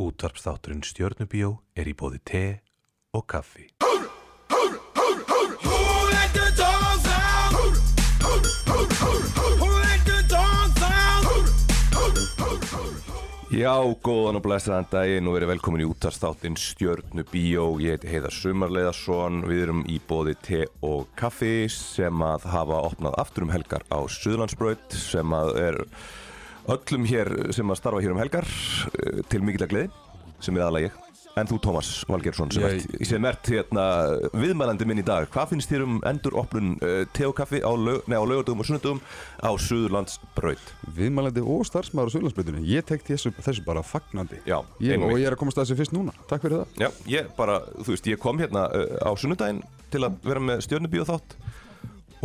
Útvarpsþátturinn Stjörnubíó er í bóði te og kaffi. Já, góðan og blæstaðan daginn og verið velkomin í útastáttin Stjörnu Bíó. Ég heiti Heiðar Sumarleiðarsson, við erum í bóði te og kaffi sem að hafa opnað aftur um helgar á Suðlandsbraut sem að er öllum hér sem að starfa hér um helgar eh, til mikill að gleði sem er aðalega ég. En þú Tómas Valgersson sem, Ég- ert, sem ert hérna, viðmælandi minn í dag. Hvað finnst þér um endur opnun uh, te og kaffi á, lög, á lögadugum og sunnudugum á Suðlandsbraut? Viðmælandi og starfsmæður á Suðlandsbreytunni Ég tek þessu, þessu bara fagnandi Já, ég. Og ég er að komast að þessu fyrst núna Takk fyrir það Já, ég bara, þú veist, ég kom hérna uh, á sunnudaginn til að vera með stjörnubíu þátt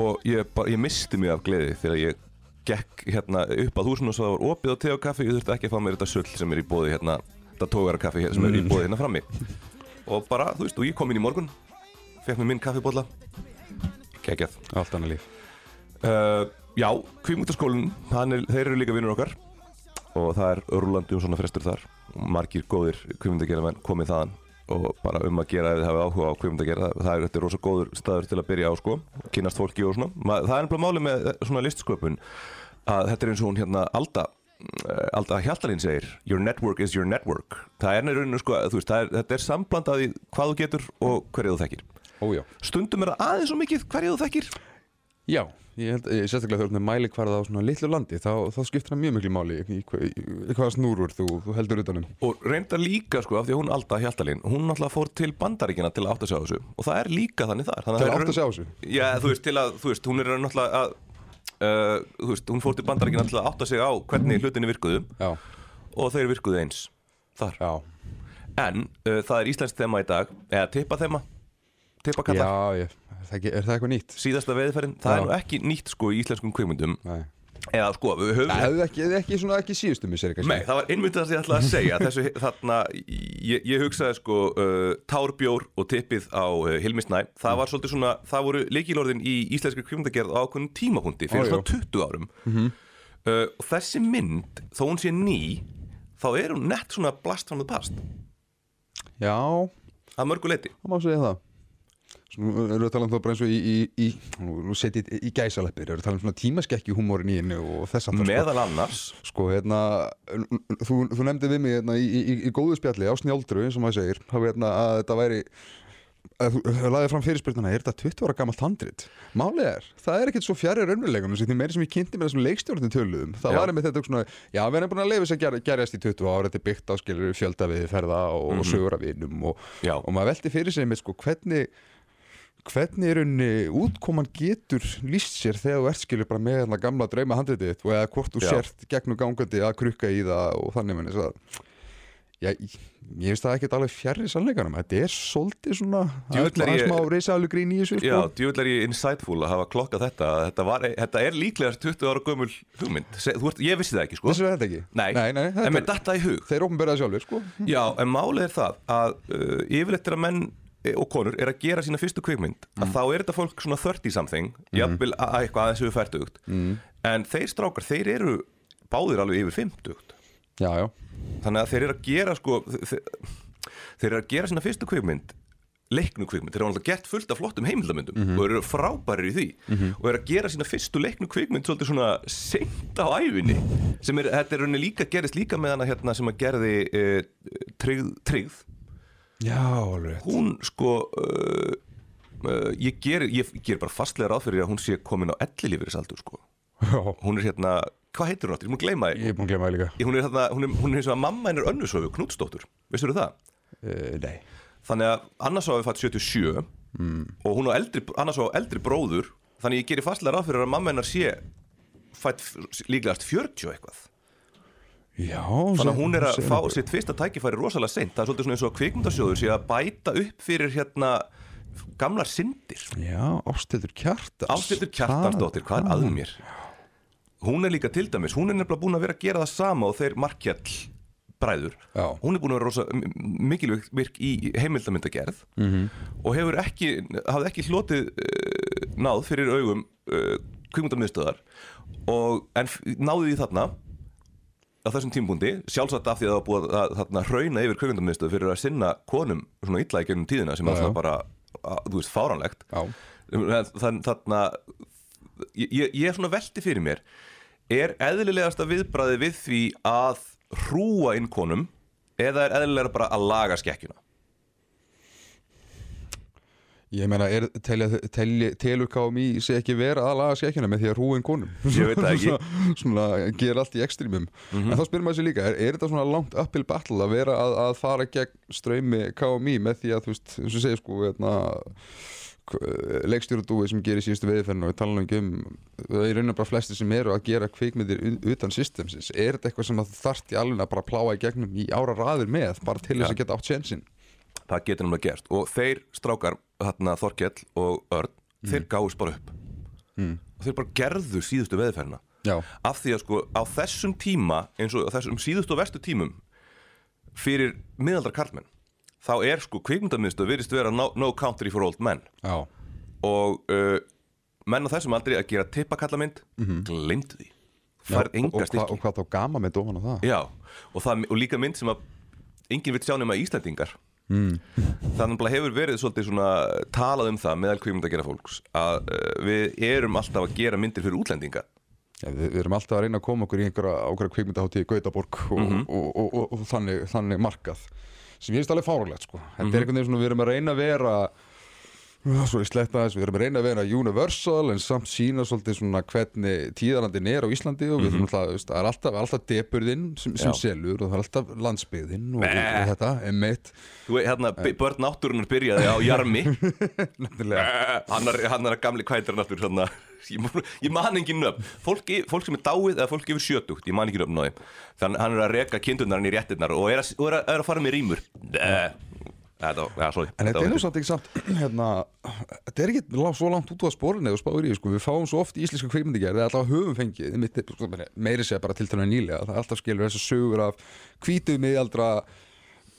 og ég bara, ég misti mig af gleði þegar ég gekk hérna upp að húsinu og svo það var opið á te og kaffi, ég þurfti ekki að fá mér þetta sull sem er í bóði hérna, þetta tógara kaffi sem er í bóði hérna frammi. Og bara, þú veist, og ég kom inn í morgun fekk mér minn kaffibólla geggjað. Allt annað líf. Uh, Já, kvímútaskólinn, þeir eru líka vinnur okkar. Og það er rúlandi um svona frestur þar. Og margir góðir kvímundagera komið þaðan. Og bara um að gera ef þið hafið áhuga á kvímundagera það er þetta er rosa góður staður til að byrja á sko. Kynast fólki og svona. Það er ennbla máli með svona listsköpun að þetta er eins og hún hérna Alda eh, Alda Hjaltalín segir Your network is your network. Það er nefnir sko, þú veist, það er, þetta er sambland af því hvað þú getur og hverju þú þekkir. Ójá stundum er það aðeins og mikið hverju þú þekkir. Já, ég held, ég, sérstaklega þegar þú ert með mæli hvarða á svona litlu landi þá, þá skiptir það mjög miklu máli í, í, í, hvaða snúrur þú, þú heldur utanum og reyndar líka sko af því að hún Alda Hjaltalín hún náttúrulega fór til bandaríkina til að átta sig á þessu. Og það er líka þannig þar. Er það átt að sjá þessu? Já þú veist uh, veist hún fór til bandaríkina til að átta sig á hvernig hlutinni virkuðu Já, og þeir virkuðu eins þar. Já, en uh, það er íslenskt þema í dag eða tippa þema tippa kallar já ég, er, það ekki, er það eitthvað nýtt? síðasta veðferðin það Já. er nú ekki nýtt sko í íslenskum kveimundum Nei eða sko við höfum Það hefði ekki, ekki ekki síðustu kannski. Nei, það var einmitt það sem ég ætlaði að segja. Þessu, þarna, ég, ég hugsaði sko uh, tárbjór og tippið á uh, Hilmisnæ, það var svolítið svona það voru leikilorðin í íslenskri kvímundagerð á ákveðnum tímapunkti fyrir Ó, svona 20 árum. Uh, og þessi mynd, þó hún sé ný þá er hún nett svona blast from the past, Já, að mörgu leiti það má segja það nú erum við að tala um það bara eins og í, í, í í gæsaleppir, erum við að tala um svona tímaskekki húmórin í henni og þess að meðal annars Sko, hérna, þú, þú nefndi við mig hérna, í, í, í góðu spjalli á snjáldru, eins og maður segir, hafa, hérna, að þetta væri, að þú lagði fram fyrirspyrnuna, er þetta 20 ára gamalt handrit? Málið er, það er ekkert svo fjari raunveruleikunum, því meiri sem ég kynnti með þessum leikstjórnum töluðum, það Já. var með þetta svona, já, við erum búin að leifa þess að gerjast í 20 ára, þetta er byggt á skilur fjölda við ferða og, mm sögur af vinum og, og maður velti fyrir sig með sko, hvernig, hvernig er unni útkoman getur líst sér þegar þú ert skilur bara með hérna gamla drauma handritið þitt og eða hvort þú Já. sért gegnum gangandi að krukka í það og þannig menn Já, ég finnst það ekkert alveg fjarrri sannleikanum Þetta er svolítið svona svona ég- þessu Já, sko. djúvill er ég insightful að hafa klokkað þetta þetta, var, þetta er líklega 20 ára gömul hugmynd, ég vissi það ekki sko er þetta ekki? Nei, nei, nei en þetta með er, datta í hug Þeir ofnberaði sjálfur sko. Já, en málið er það að uh, yfirleitt er að menn og konur er að gera sína fyrstu kvikmynd að þá er þetta fólk svona 30 something jafnvel að að eitthvað aðeins við færtugt mm. en þeir strákar, þeir eru báðir alveg yfir 50 Já, já. Þannig að þeir eru að gera sko þeir, þeir eru að gera sína fyrstu kvikmynd leiknu kvikmynd, þeir eru alltaf gert fullt af flottum heimildamöndum og eru frábærir í því. Og eru að gera sína fyrstu leiknu kvikmynd svolítið svona seint á æfinni sem er, þetta er rauninni líka gerist líka með hana hérna sem að gerði tryggð, tryggð Já, alveg hún sko uh, uh, ég ger, ég ger bara fastlega ráð fyrir að hún sé komin á ellilífurisaldur sko. Já, hún er hérna, hvað heitir hún áttur? Ég múin gleyma því. Ég er búin að glemma það líka. Hún er, hérna, hún er, hún er eins og að mamma hennar önnusöfu Knútsdóttur, veistu þú það? uh, Nei. Þannig að annars á við fætt 77 og hún á eldri, annars á eldri bróður þannig ég gerir fastlega ráð fyrir að mamma hennar sé fætt líklegast 40 og eitthvað Já, þannig að hún er að fá sitt fyrsta tækifæri rosalega seint það er svolítið svona eins og að kvikmyndasjóður sé að bæta upp fyrir hérna gamlar syndir Já, Ástildur Kjartans Ástildur Kjartansdóttir, hvað er að mér? Hún er líka til dæmis, hún er nefnilega búin að vera að gera það sama og þeir markjall bræður Já. hún er búin að vera rosa mikilvægt virk í heimildamyndagerð Mhm. -hmm. og hefur ekki, hafði ekki hlotið uh, náð fyrir augum uh, kvikmyndamiðstöðar og en náði því þarna á þessum tímpúndi sjálfsagt af því að það var búið að, að þarna hrauna yfir kveikmyndamistu fyrir að sinna konum svona illa í gegnum tíðina sem er alltaf bara, að, þú veist, fáranlegt Já. þann þarna ég, ég er svona velti fyrir mér er eðlilegasta viðbræði við því að hrúa inn konum eða er eðlilega bara að laga skekkjuna Ég meina, telur KMI sé ekki vera að laga skekkjuna með því að hrúin konum? Ég veit það ekki. svona, svona gera allt í ekstrímum En þá spyrir maður sér líka, er, er þetta svona langt uphill battle að vera að, að fara gegn ströymi KMI með því að, þú veist, eins og segir sko hérna, leikstjórudúi sem gerir síðustu veðiferðinu og við tala um það er raunin bara flesti sem eru að gera kvikmyndir u- utan systemsins, er þetta eitthvað sem að þarft í alveg að bara pláa í gegnum í ára raður með, bara til þess að geta átt sjensin það getur náttúrulega gerst. Og þeir strákar, þarna Þorkell og Örn, þeir gáðust bara upp. Mm. og þeir bara gerðu síðustu veðferðina Já, af því að sko á þessum tíma eins og þessum síðustu og vestu tímum fyrir miðaldra karlmenn þá er sko kvikmyndamiðstöð virðist vera no, no country for old men. Já, og uh, menn á þessum aldrei að gera tippakallamynd mm -hmm. glemdu því. Já, og, hva, og hvað þá gama með dóman á það? Já, og, það, og líka mynd sem að enginn vil sjá nema Íslandingar mm. þannig að hefur verið svolítið svona talað um það meðal kvikmynd að gera fólks að uh, við erum alltaf að gera myndir fyrir útlendinga Já, við, við erum alltaf að reyna að koma okkur í einhverja ákveðra kvikmyndaháttíð í Gautaborg og, og, og, og, og þannig, þannig markað sem ég finnst alveg fárulegt sko. þetta er einhvern veginn svona við erum að reyna að vera svo ég sletta þess, við erum reyna að vera universal en samt sína svolítið svona hvernig tíðarlandin er á Íslandi og við þurfum alltaf, veist, það er alltaf, alltaf depurðinn sem, sem selur og það er alltaf landsbyðinn og, og, og þetta, emitt Þú veit, hérna, börn náttúrunar byrjaði á Jarmi. Hann er, hann er að gamli kvætur náttúr svona, ég, man- ég man engin nöfn. Fólk, fólk sem er dáið eða fólk yfir sjötugt ég man ekki nöfn á þeim. Þannig hann er að reka kindunarinn í réttirnar og er að, og er að, er að fara með rýmur þetta, ja, sorry En þetta er nú samt ekki samt hérna, Þetta er ekki lá- svo langt út á sporinu eða spáir í, sko. við fáum svo oft íslenska kvikmyndigerð eða alltaf höfum fengið einmitt, sko, meiri segja bara til tala nýlega það er alltaf skilur þessar sögur af hvítu miðaldra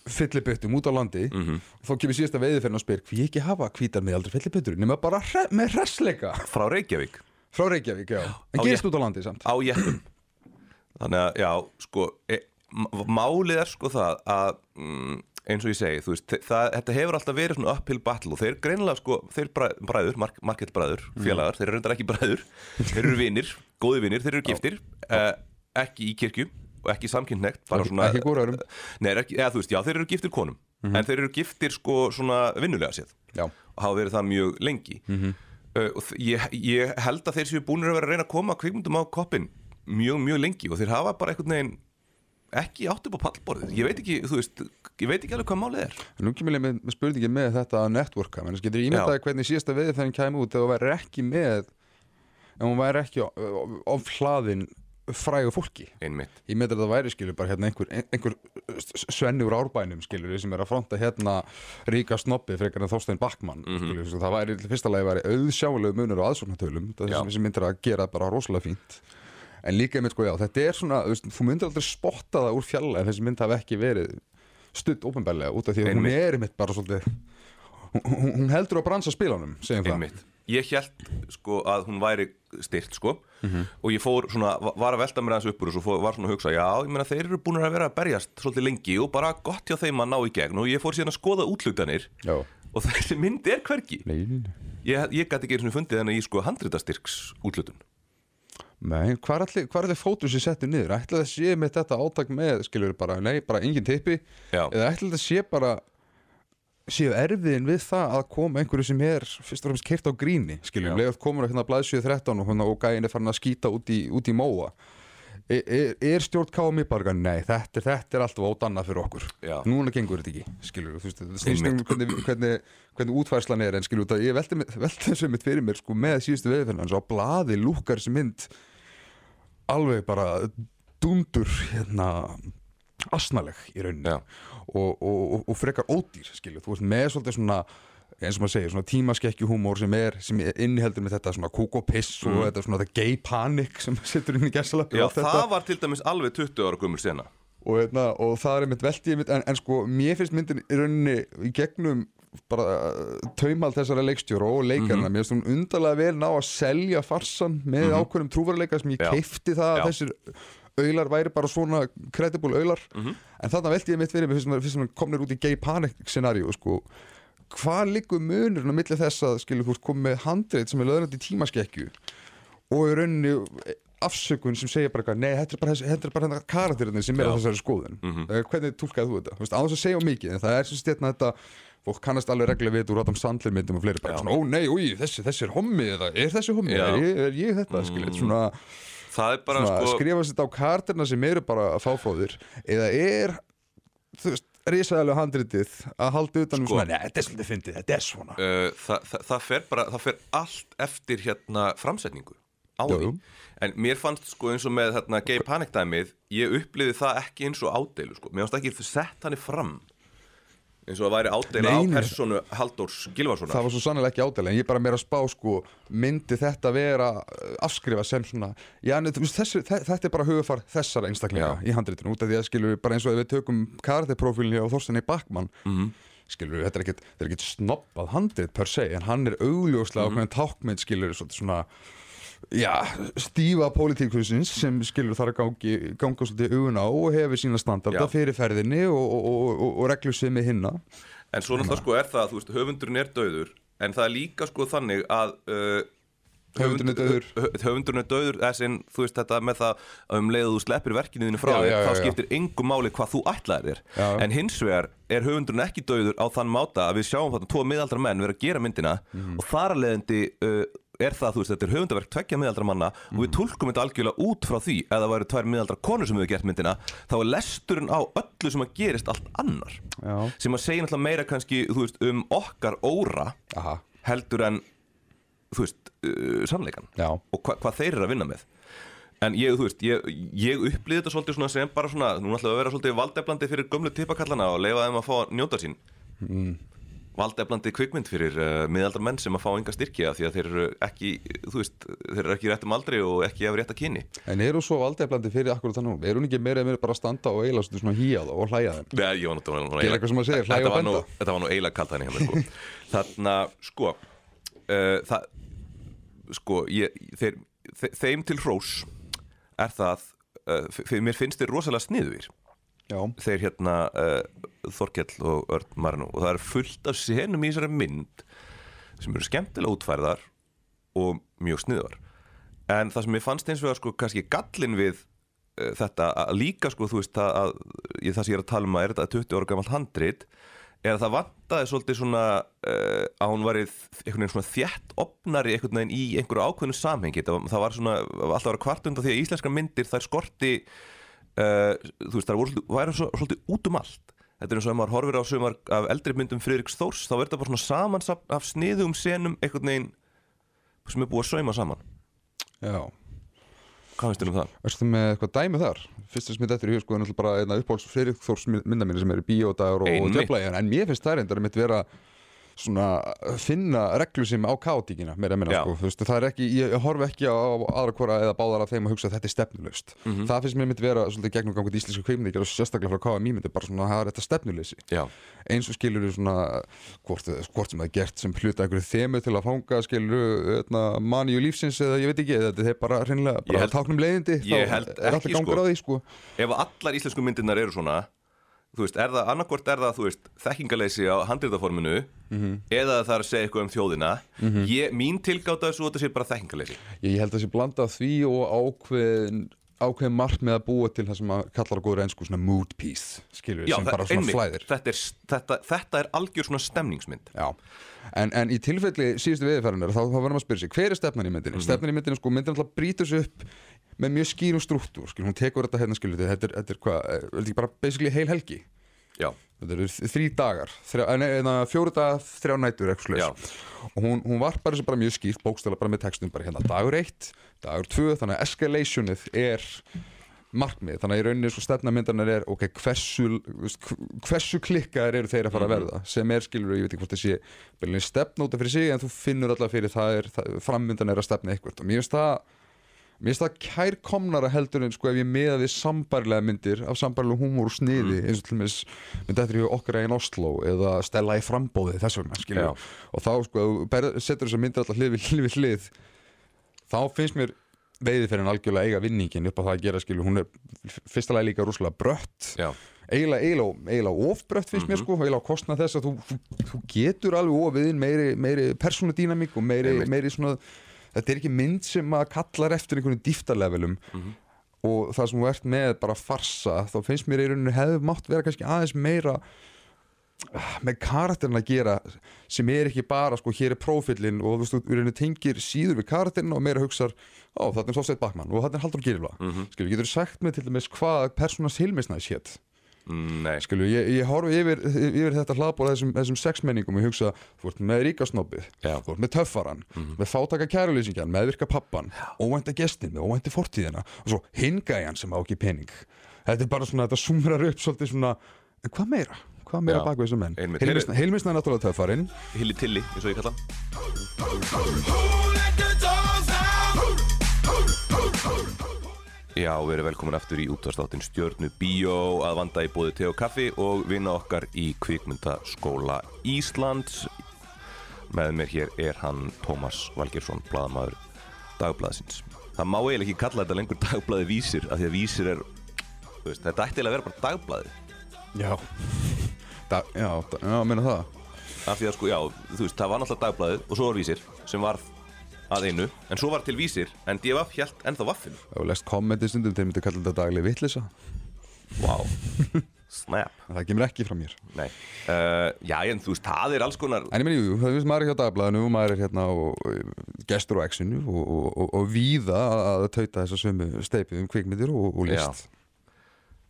fylliböttum út á landi. Mhm. og þá kemur síðasta veiðiferðin og spyr hví ekki hafa hvítar miðaldra fylliböttur nema bara hre með hressleika. Frá Reykjavík. Frá Reykjavík, já. En gerist út á landi samt. á jeppum. Þannig að já, sko e, m- málið er mm, eins og ég segi, þú veist það, þetta hefur alltaf verið svona uphill battle og þeir greinilega sko, þeir bræ, bræður, mark, market bræður félagar, þeir eru reyndar ekki bræður þeir eru vinir, góði vinir, þeir eru giftir uh, ekki í kirkju og ekki samkynnnegt, bara svona ekki hvoruðurum. Nei, ekki, eða, þú veist, já, þeir eru giftir konum en þeir eru giftir sko svona vinnulega séð Já. og hafa verið það mjög lengi. Uh, og þ- ég, ég held að þeir séu búinir að vera að reyna að koma kvikmyndum á koppin mjög, mjög lengi og þeir hafa bara einhvern veginn ekki átt upp á pallborðið. Ég veit ekki, þú veist, ég veit ekki alveg hvað málið er. Nú kemur ég með, með spurningi með þetta að networka, menn getur ímyndaði hvernig síðasta veiðiferðin kæmi út ef hún væri ekki með ef hún væri ekki á hlaðin frægu fólki? Einmitt. Ég með þetta væri skilur bara hérna einhver, einhver svenni úr árbænum skilur sem er að fronta hérna ríka snobbi frekar en Þorstein Backmann Mhm. skilur, svo það væri fyrsta lagi væri auðsjáulegu munur og aðsóknartölum en líka einmitt sko já, þetta er svona þú, myndir aldrei spotta það úr fjalla en þessi mynd hafi ekki verið stutt ofinbærlega út af því að hún er einmitt bara svolítið hún, hún- heldur á bransa einmitt. Ég held sko að hún væri styrt sko og ég fór svona, va- var að velta mér aðeins upp úr og svo fór, var svona að hugsa, já, ég meina þeir eru búin að vera að berjast svolítið lengi og bara gott hjá þeim að ná í gegn og ég fór síðan að skoða útlutanir Já. og þessi mynd er hvergi. Nei, nei, nei. ég, ég gæti ekki einu sinni fundið henni í sko handritastyrks útlutun Nei, hvað er allir, fótur sem settur niður? Ætla það sé með þetta átak með, skilur bara, nei, bara engin tippi Já. eða ætla það sé bara séu erfiðin við það að koma einhverju sem er fyrst og fremst keirt á gríni Já. legat komur hérna að blaðsjöðu 13 og, hérna, og gæin er farin að skýta út í, út í móa er, er, er stjórn KMI bara, nei, þetta, þetta er alltaf ódannað fyrir okkur Já. núna gengur þetta ekki, skilur þú veist, þetta snýst um hvernig, hvernig, hvernig útfærslan er en skilur, það, ég velti, þessu mitt fyrir mér sko, með síðustu veðferðan, svo á blaði lúkar þessi mynd alveg bara dundur hérna asnaleg í rauninni Já. og, og, og, og frekar ódýr skilju, þú veist með svolítið svona eins og maður segir, svona tímaskekkjuhúmór sem er, sem inniheldur með þetta svona kúk og piss og þetta svona þetta gay panic sem setur inn í Mm. Já, það þetta var til dæmis alveg 20 ára gummul sena og, hérna, og það er mitt veltið mitt, en, en sko mér finnst myndin í rauninni í gegnum bara uh, taumald þessara leikstjóra og leikarna, Mhm. mér finnst hún undarlega vel ná að selja farsan með ákveðnum trúvaruleika sem ég Já. keifti það að þessir auðlar væri bara svona credible auðlar en þarna velti ég mitt fyrst sem- fyrst sem komnir út í gay panic scenario sko hvað liggur munurinn á milli þess að skilur þú komið handreit sem er löðrandi tímaskekkju og í rauninni afsökun sem segir bara nei, þetta er bara, þetta er bara hérna karakterinni sem er á þessari skoðun. Mm hvernig túlkaði þú þetta? Þú veist, á þess að segja mikið en það er sem stjórna þetta fólk kannast alveg regla við úr Adam Sandler myndum og fleiri bara svona, ó nei, úi, þessi, þessi er hommi eða er þessi hommi, er er ég þetta? Mm. skilur, svona, svona sko skrifa sér þetta á kartirna sem eru bara að fáfróðir eða er þú veist, risaðalega handritið að halda utan um Sko. svona, nei, þetta er svolítið fyndið, þetta er svona uh, það, það, það fer bara, það fer allt eftir hérna framsetningu á því jú. en mér fannst sko eins og með hérna gay panic dæmið, ég uppliði það ekki eins og ádeilu sko, mér fannst ekki sett hann fram eins og það væri ádeila á personu Halldórs Gilvarssonar það var svo sannlega ekki ádæla en ég er bara meira að spá sko myndi þetta vera uh, afskrifa sem svona já, en, þessi, þe- þetta er bara hugafar þessara einstaklinga Já. í handritinu út af því að við bara eins og við tökum karateprófílinni á Þorsteini Bakmann Mhm. skilur við, þetta er ekkit, ekkit snobbað handrit per se en hann er augljóslega mm -hmm. tákmynd skilur við svolítið svona já, stífa pólitíkusins sem skilur þar að gangi, ganga svolítið augun á og hefur sína standarda fyrir ferðinni og, og, og, og, og reglu sem með hinna En svo náttúrulega sko er það, þú veist, höfundurinn er döður En það er líka sko þannig að uh, Höfundurinn er dauður. hö- Höfundurinn er döður þess en þú veist þetta með það að um leið og þú sleppir verkinu þínu frá Já, þér já, Þá skiptir engum máli hvað þú ætlaðir þér. En hins vegar er höfundurinn ekki döður á þann máta að við sjáum þarna tvo miðaldra menn vera að gera myndina Mhm. Og þar að leiðandi uh, er það, þú veist, þetta er höfundaverk tveggja miðaldra manna Og Mhm. við túlkum þetta algjörlega út frá því Ef það væri tvær miðaldra konur sem hefur gert myndina Þá er lesturinn á öllu sem að gerist allt annar Já. sem að segja náttúrulega meira kannski þú veist, um okkar óra Aha. heldur en þú veist, uh, sannleikan Já. og hva, hvað þeir eru að vinna með en ég, þú veist, ég, ég upplýði þetta svolítið svona sem bara svona, nú ætlaðu að vera svolítið valdeflandi fyrir gömlu tippakallana og leifa þeim að fá að njóta sín mm. Valdeflandi kvikmynd fyrir uh, miðaldar menn sem að fá enga styrki af því að þeir eru ekki, þú veist þeir eru ekki í réttum aldri og ekki af rétta kyni En eru svo valdeflandi fyrir akkur þannig nú? Er hún ekki meira eða meira bara að standa og eiginlega svona þá og hlæja þeim? Nei, ég var náttúrulega Gera eitthvað sem maður segir, hlæja og benda. Þetta var nú eiginlega kalt hann hjá mér sko. Þarna, sko uh, það, Sko, ég, þeir, þe þeim til hrós er það uh, mér finnst þeir rosalega sniðugir Já. þeir hérna uh, Þorkell og Örn Marino og það er fullt af senum í þessari mynd sem eru skemmtilega útfærðar og mjög sniðugar en það sem ég fannst eins og að sko kannski gallin við uh, þetta að líka sko þú veist að, að ég, það sem ég er að tala um að er þetta 20 ára gamalt handrit er að það vantaði svolítið svona uh, að hún var einhvern veginn svona þjætt opnari einhvern veginn í einhverju ákveðnu samhengi það, það var svona alltaf að vera kvart undan því að íslenska myndir þær skorti þú veist það voru væri svo, svolítið út um allt þetta er eins og ef maður horfir á sumar af eldri myndum Friðriks Þórs þá verður þetta bara svona samansapn af sniðum senum einhvern veginn sem er búið að sauma saman Já. hvað finnst þér um það? Erstu með eitthvað dæmi þar? Fyrst sem þetta er í hug sko er náttúrulega bara einna uppáhalds fyrir Þórs mynda mínu sem eru bíódagur og, og Einmitt. djöflægin en mér finnst það reyndar mitt vera svona að finna reglu sem á kátíkina meira að Já. sko, þú veist, það er ekki, ég, horfi ekki á aðra hvora eða báðar af þeim að hugsa að þetta er stefnulaust Mhm. það finnst mér mitt vera svolítið gegnum gangut íslenska kveimindi og sérstaklega frá KMI myndi bara svona að það er þetta stefnuleysi eins og skilur svona hvort, hvort sem það er gert sem hluta einhverju þemu til að fanga skilur manni og lífsins eða ég veit ekki eða þetta er bara hreinlega bara held- táknum leiðindi ég þá held er alltaf ekki, gangur sko. á því sko ef allar íslensku myndirnar eru svona þú veist, er það annarkvort er það, þú veist þekkingaleysi á handritaforminu eða það er að segja eitthvað um þjóðina. Ég, mín tilgáta er svo að þetta sé bara þekkingaleysi ég, held að það sé blanda því og ákveðin ákveðin mark með að búa til það sem að kallar á góður ennsku svona mood piece skilur Já, sem bara svona einmitt. flæðir. Þetta er, þetta, þetta er algjör svona stemningsmynd. Já, en, en í tilfelli síðustu viðferðinir þá, þá verðum að spyrja sig, hver er stefnan í myndinni? Stefnan í myndinni, sko, myndin alltaf brýtur sig upp með mjög skýrum struktúr, skil, hún tekur þetta hérna, skilur þetta er, þetta er hvað, er þetta ekki bara basically heil helgi? Já, Þetta eru þ- þrí dagar, eh, fjóru dagar, þrjá nætur, Já. slags og hún, hún varpar þessu bara mjög skýrt, bókstæla bara með textum, bara hérna dagur eitt, dagur tvö, þannig að escalationið er markmið, þannig að í rauninni sko stefnamyndarnar er, ok, hversu hversu klikkaðir eru þeir að fara að verða? Sem er skilur, ég veit ekki hvort það sé byrjunni stefnóta fyrir sig, en þú finnur alltaf fyrir það er, frammyndan er að stefna eitthvað. Og mér finnst það Mér finnst það kærkomnara heldur en sko ef ég meða við sambarilega myndir af sambarilega húmor og sniði eins og til mér mynd eftir í okkar eigin Oslo eða stella í frambóði þess vegna skilur Já. og þá sko ef þú ber- setur þessar myndir alltaf hlið við hlið, við hlið þá finnst mér veiði fyrir hann algjörlega eiga vinningin upp á það að gera skilur, hún er fyrsta lagi líka rúslega brött. Já, eiginlega, eiginlega, eiginlega ofbrött finnst mér sko, eiginlega á kostnað þess að þú, þú, þú getur alveg ofið inn meiri, meiri persónudýnamík og meiri, meiri svona þetta er ekki mynd sem að kallar eftir einhvern dýftarlevelum og það sem þú ert með bara farsa. Þá finnst mér í rauninu hefði mátt vera kannski aðeins meira ah, með karakterin að gera sem er ekki bara sko hér er prófillin og þú veist, í rauninu tengir síður við karakterin og meira hugsar, ó þetta er Þorsteinn Bakmann og þetta er Haldur Gyrfla mm -hmm. skilur, getur sagt mig til dæmis hvað persónas heilmisnæs hétt Mm, nei Skilju, ég, ég horfi yfir, yfir þetta hlaðbóla þessum, þessum sexmenningum og hugsa, þú ert með ríkasnobbið, þú ert með töffaran, með fátaka kærulýsingjan, meðvirka pappan, óvænta gestin, með óvænti fortíðina og svo hingæjan sem á ekki pening. Þetta er bara svona, þetta sumrar upp svolítið svona, en hvað meira? Hvað meira Já. bak við þessum menn? Heilmisna, er náttúrulega töffarinn. Hilli Tilli, eins og ég kalla hann. Já, við erum velkomin aftur í útvarstáttin Stjörnu Bíó að vanda í bóði te og kaffi og vinna okkar í kvikmyndaskóla Íslands Með mér hér er hann Tómas Valgersson, bladamaður dagblaðsins Það má eiginlega ekki kalla þetta lengur dagblaði vísir af því að vísir er, veist, þetta ætti eiginlega að vera bara dagblaði Já. Da, já, da, já, meina það. af því að sko, já, þú veist, það var náttúrulega dagblaðið og svo var vísir sem var að einu. En svo var til vísir en DFF hjælt ennþá vaffinu. Ef þú lest kommentið stundum, þeir myndi kalla þetta dagleg vittlisa. Wow, snap. Það kemur ekki frá mér. Nei, uh, já, en þú veist, það er alls konar En ég meni, jú, það veist maður hjá dagblæðinu og maður er hérna og, og gestur á X-inu og, og, og, og víða að tauta þessa sömu steipið um kvikmyndir og, og list.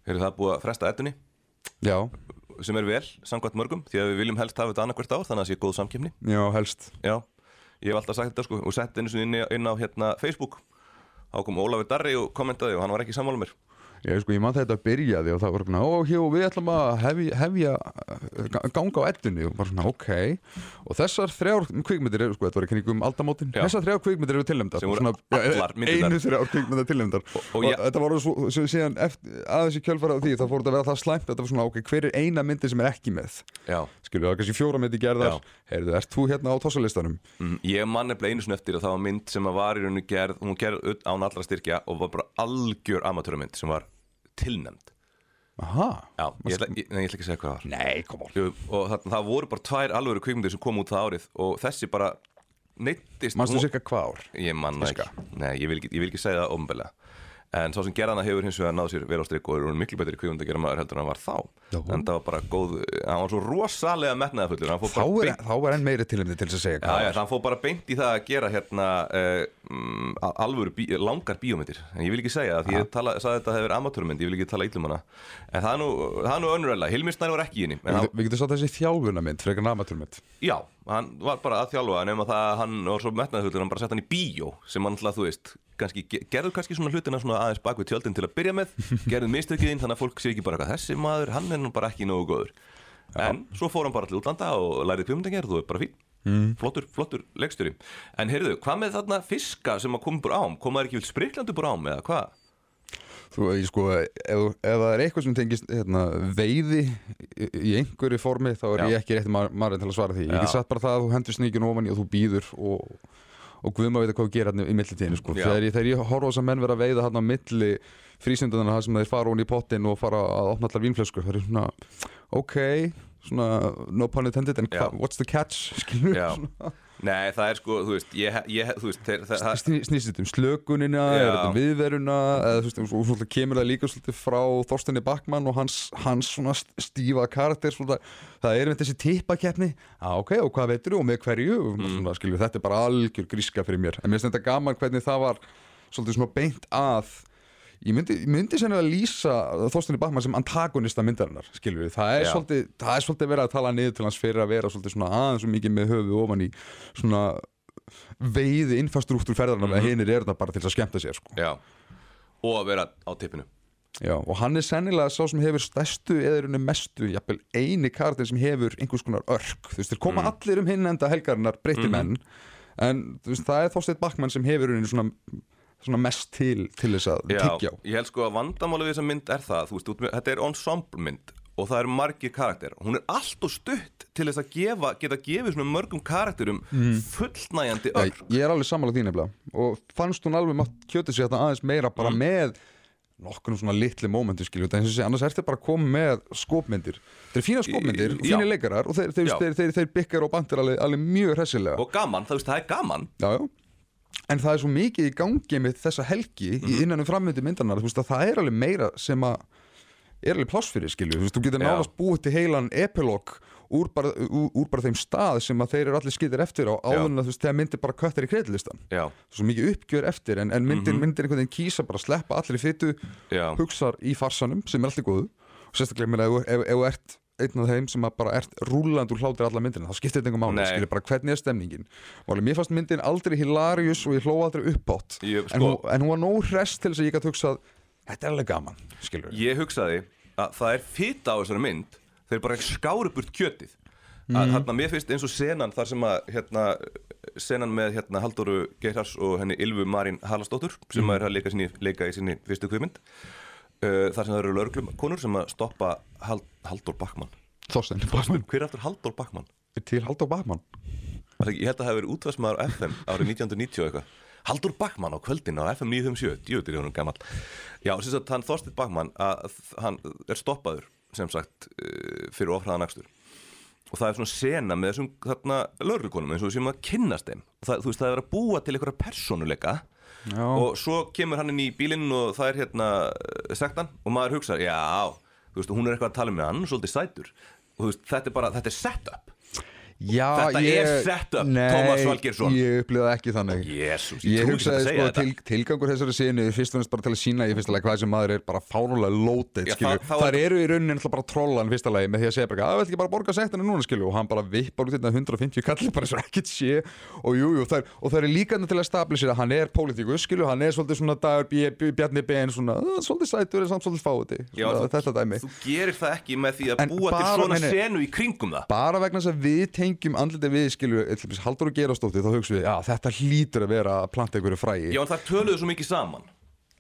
Eru það búið að fresta eddunni? Já, sem er vel, samkvæmt mörgum því að við viljum helst hafa þetta annað hvert ár þannig að það sé góð samkefni já, helst. Já, ég hef alltaf sagt þetta sko og sett einu sinni inn, inn á hérna Facebook þá kom Ólafur Darri og kommentaði og hann var ekki sammála mér Ég, sko, ég man þetta byrjaði og það var svona, hjó, við ætlum að hefja, hefja ganga á eddunni og bara svona, ok. Og þessar þrjár kvikmyndir eru, sko, þetta var ekki kringum aldamótin, Já. þessar þrjár kvikmyndir eru tilnæmdar. Voru Svona, myndirnar. Einu þrjár kvikmyndir tilnæmdar. Og, og ég- þetta var svo, svo síðan eftir, aðeins í kjölfara því, þá fór þetta að vera það slæmt, þetta var svona, ok, hver er eina myndi sem er ekki með? Já, Skilju, það kannski fjóra myndi gerðar, Já. heyrðu, ert þú hérna á tossalistanum? mm, ég man nefnilega einu sinni eftir að það var mynd sem að var í rauninu gerð hún gerð án allra styrkja og var bara algjör amatörumynd sem var tilnæmd Aha. Já, ég ætla, ég, nei, ég ætla ekki að segja hvað það var Nei, kom on. Jú, og það, það voru bara tvær alvöru kvikmyndir sem kom út það árið og þessi bara neittist Manstu hún- cirka hvað ár? Ég man ekki Nei, ég vil ekki, ég vil ekki segja það ofnbælega En sá sem gerðana hefur hins vegar náð sér vel á strik og er hún miklu betri kvikmynd að gera maður heldur en hann var þá. Já. En það var bara góð, hann var svo rosalega metnaðafullur Hann fór Þá er, enn meiri tilhemdi til þess að segja Já, já, hann fór bara beint í það að gera hérna uh, um, alvöru bí, langar bíómyndir. En ég vil ekki segja það, því ég tala, sagði þetta hefur amatörmynd, ég vil ekki tala illum hana. En það er nú, það nú önnurella, Hilmir Snær var ekki í henni en Við getum- getum satt þessi þjálfunarmynd, frekar namatúrmynd. já, hann var bara að þjálfa nema það að hann var svo metnaðfullur hann bara sett hann í bíó sem hann alltaf, þú veist kannski, ge- gerðu kannski svona hlutina svona aðeins bak við tjöldin til að byrja með, gerðu mistökiðin þannig að fólk sé ekki bara þessi maður, hann er nú bara ekki nógu góður. En svo fór hann bara til útlanda og lærið kjöfmyndagerð og er bara fín mm. flottur, flottur leikstjóri en heyrðu, hvað með þarna fiska sem að koma búr ám komaður ekki vilt spriklandu búr ám eða hvað? Þú, ég sko, ef, ef það er eitthvað sem tengist hérna, veiði í, einhverju formi, þá er Já. ég ekki rétti maður til að svara því. Ég Já. get sagt bara það að þú hendur sníkinu ofan í og þú býður og, og guðum að vita hvað gerir hérna í millitíðinu, sko. Þegar ég, ég horfa þess að menn vera að veiða hérna á milli frísundunarna sem þeir fara ofan í pottin og fara að opna allar vínflöskur, það er svona, ok, svona, no pun intended, en what's the catch, skilur? Nei, það er sko, þú veist, ég, ég, þú veist þeir, það, það, Sný, snýst um slökunina, er um viðveruna eða þú veist, og svolítið kemur það líka svolítið frá Þorstinni Backmann og hans, hans stífa karakter svolítið, það er með þessi tippakeppni. Já ok, og hvað veitur og með hverju? Mm. svona, skilju, þetta er bara algjör gríska fyrir mér, en mér finnst þetta gaman hvernig það var svolítið svona beint að ég myndi, myndi sennilega lýsa Þorstinni Backmann sem antagonista myndarinnar skilju, það er svolítið það er svolítið verið að tala niður til hans fyrir að vera svolítið svona aðeins og mikið með höfuð ofan í svona veiði infrastruktúr ferðarna með hinir er þetta bara til að skemmta sér sko. já. Og að vera á tippinu. Já, og hann er sennilega sá sem hefur stærstu rauninni mestu, jafnvel eini karakter sem hefur einhvers konar örk. Þú veist, þeir koma allir um hinn enda helgarinnar breyttir menn, en þú veist, það er Þorsteinn Backmann sem hefur svona mest til, til þess að Já, tyggja á. ég held sko að vandamáli við þessa mynd er það þú veist, út þetta er ensemble mynd og það eru margir karakter. Hún er allt og stutt til þess að gefa, geta gefið mörgum karakterum fullnægjandi Nei, örg ég er alveg sammála því nefnilega. Og fannst hún alveg mátt kjötið sér þetta aðeins meira bara Mm. með nokkunum svona litli mómentu sé, annars ertu bara að koma með skopmyndir. Þeir eru fína já. fínir leikarar og þeir, þeir, þeir, þeir byggjar og bandir alveg, alveg mjög hressilega. Og gaman, það, veist, það er gaman. Já, já. En það er svo mikið í gangi með þessa helgi Mhm. í innan um frammyndi myndanar veist að það er alveg meira sem að er alveg pláss fyrir skilju, þú veist, þú getur Já. nánast búið til heilan epilog úr bara, úr, úr bara þeim stað sem að þeir eru allir skýtir eftir á áður en að þú veist, þegar myndir bara köttar í kreidlistan svo mikið uppgjör eftir en, en myndir, Mhm. myndir einhvern veginn kýsa bara að sleppa allir í fytu já, hugsar í farsanum sem er alltaf góðu og sérstaklega mér ef, ef þú ert einn af þeim sem bara ert rúland úr hlátir alla myndina, þá skiptir þetta einhver Nei. skilur bara hvernig er stemningin? Og alveg, mér fannst myndin aldrei hilarious og ég hló aldrei uppátt en, sko- hún, en hún var nóg hress til þess að ég gæti hugsað þetta er alveg gaman, skilur ég hugsaði að það er fita á þessari mynd þeir bara skáru burt kjötið. Að hérna, mér finnst eins og senan þar sem að hérna, senan með hérna Halldóru Geirhars og henni Ylvu Marín Halastóttur sem er að leika, sinni, leika í sinni fyrstu kvimund uh, þar sem það eru lörglum konur sem að stoppa Hald, Halldór Backmann Þorstein Bakman, hver er aftur Halldór Backmann? til Halldór Bakman Ég held að það hefur verið útvarsmaður á FM árið 1990 og eitthvað. Haldur Backmann á kvöldin á FM 957 Djúður er hann gammal Já, sem sagt, hann Þorstin Backmann að, hann er stoppaður sem sagt uh, fyrir ofraðan akstur. Og það er svona sena með þessum þarna lögreglukonum eins og sem að kynnast þeim. Og það, þú veist, það er að búa til einhverja persónuleika Já. og svo kemur hann inn í bílinn og það er hérna uh, sektan og maður hugsa, já, þú veist, hún er eitthvað að tala með hann, svolítið sætur og þú veist, þetta er bara, þetta er setup Já, Þetta ég, er setup, nei, Tómas Valgeirsson. Ég upplýði ekki þannig. Jésús, Ég ég að hugsaði sko þetta. til, tilgangur þessari sinu fyrst og næst bara til að sína í fyrsta lagi hvað sem maður er bara fánulega skilju. það- Það er- eru í rauninni bara trollan fyrsta lagi með því að segja bara, að vel ekki bara borga sektinu núna skilju? Og hann bara vippar út þetta 150 kallir bara svo ekkert sé. Og jú, jú, og það er líka til að stabilisera hann er pólitíkus skilju, hann er svolítið svona dagur Bjarni Ben svona, "Ah, svolítið sætur samt svolítið fáti Tengjum andliti við skilju, haldur og gerastótti þá hugsaum við, já þetta hlýtur að vera að planta einhverju frægi Já, en það töluðu svo mikið saman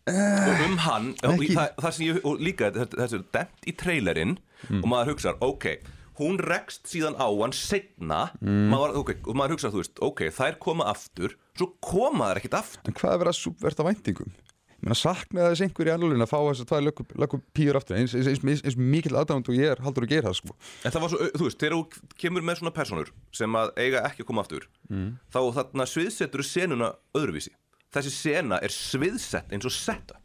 Og um hann og, það, það sem ég, og líka þessu demt í trailerinn Mm. Og maður hugsar, ok Hún rekst síðan á hann setna Mm. maður, okay, Og maður hugsar, þú veist, ok, þær koma aftur Svo koma þær ekkert aftur En hvað er verið að subverta væntingum? Ég meina saknaði þess einhver í alveg að fá þess að tvær lögum pýr aftur eins, eins, eins, eins, mikill aðdánd og ég er haldur að gera það sko. En það var svo, þú veist, þegar þú kemur með svona personur sem að eiga ekki að koma aftur Mm. þá þarna sviðsetur senuna öðruvísi Þessi sena er sviðsett eins og setup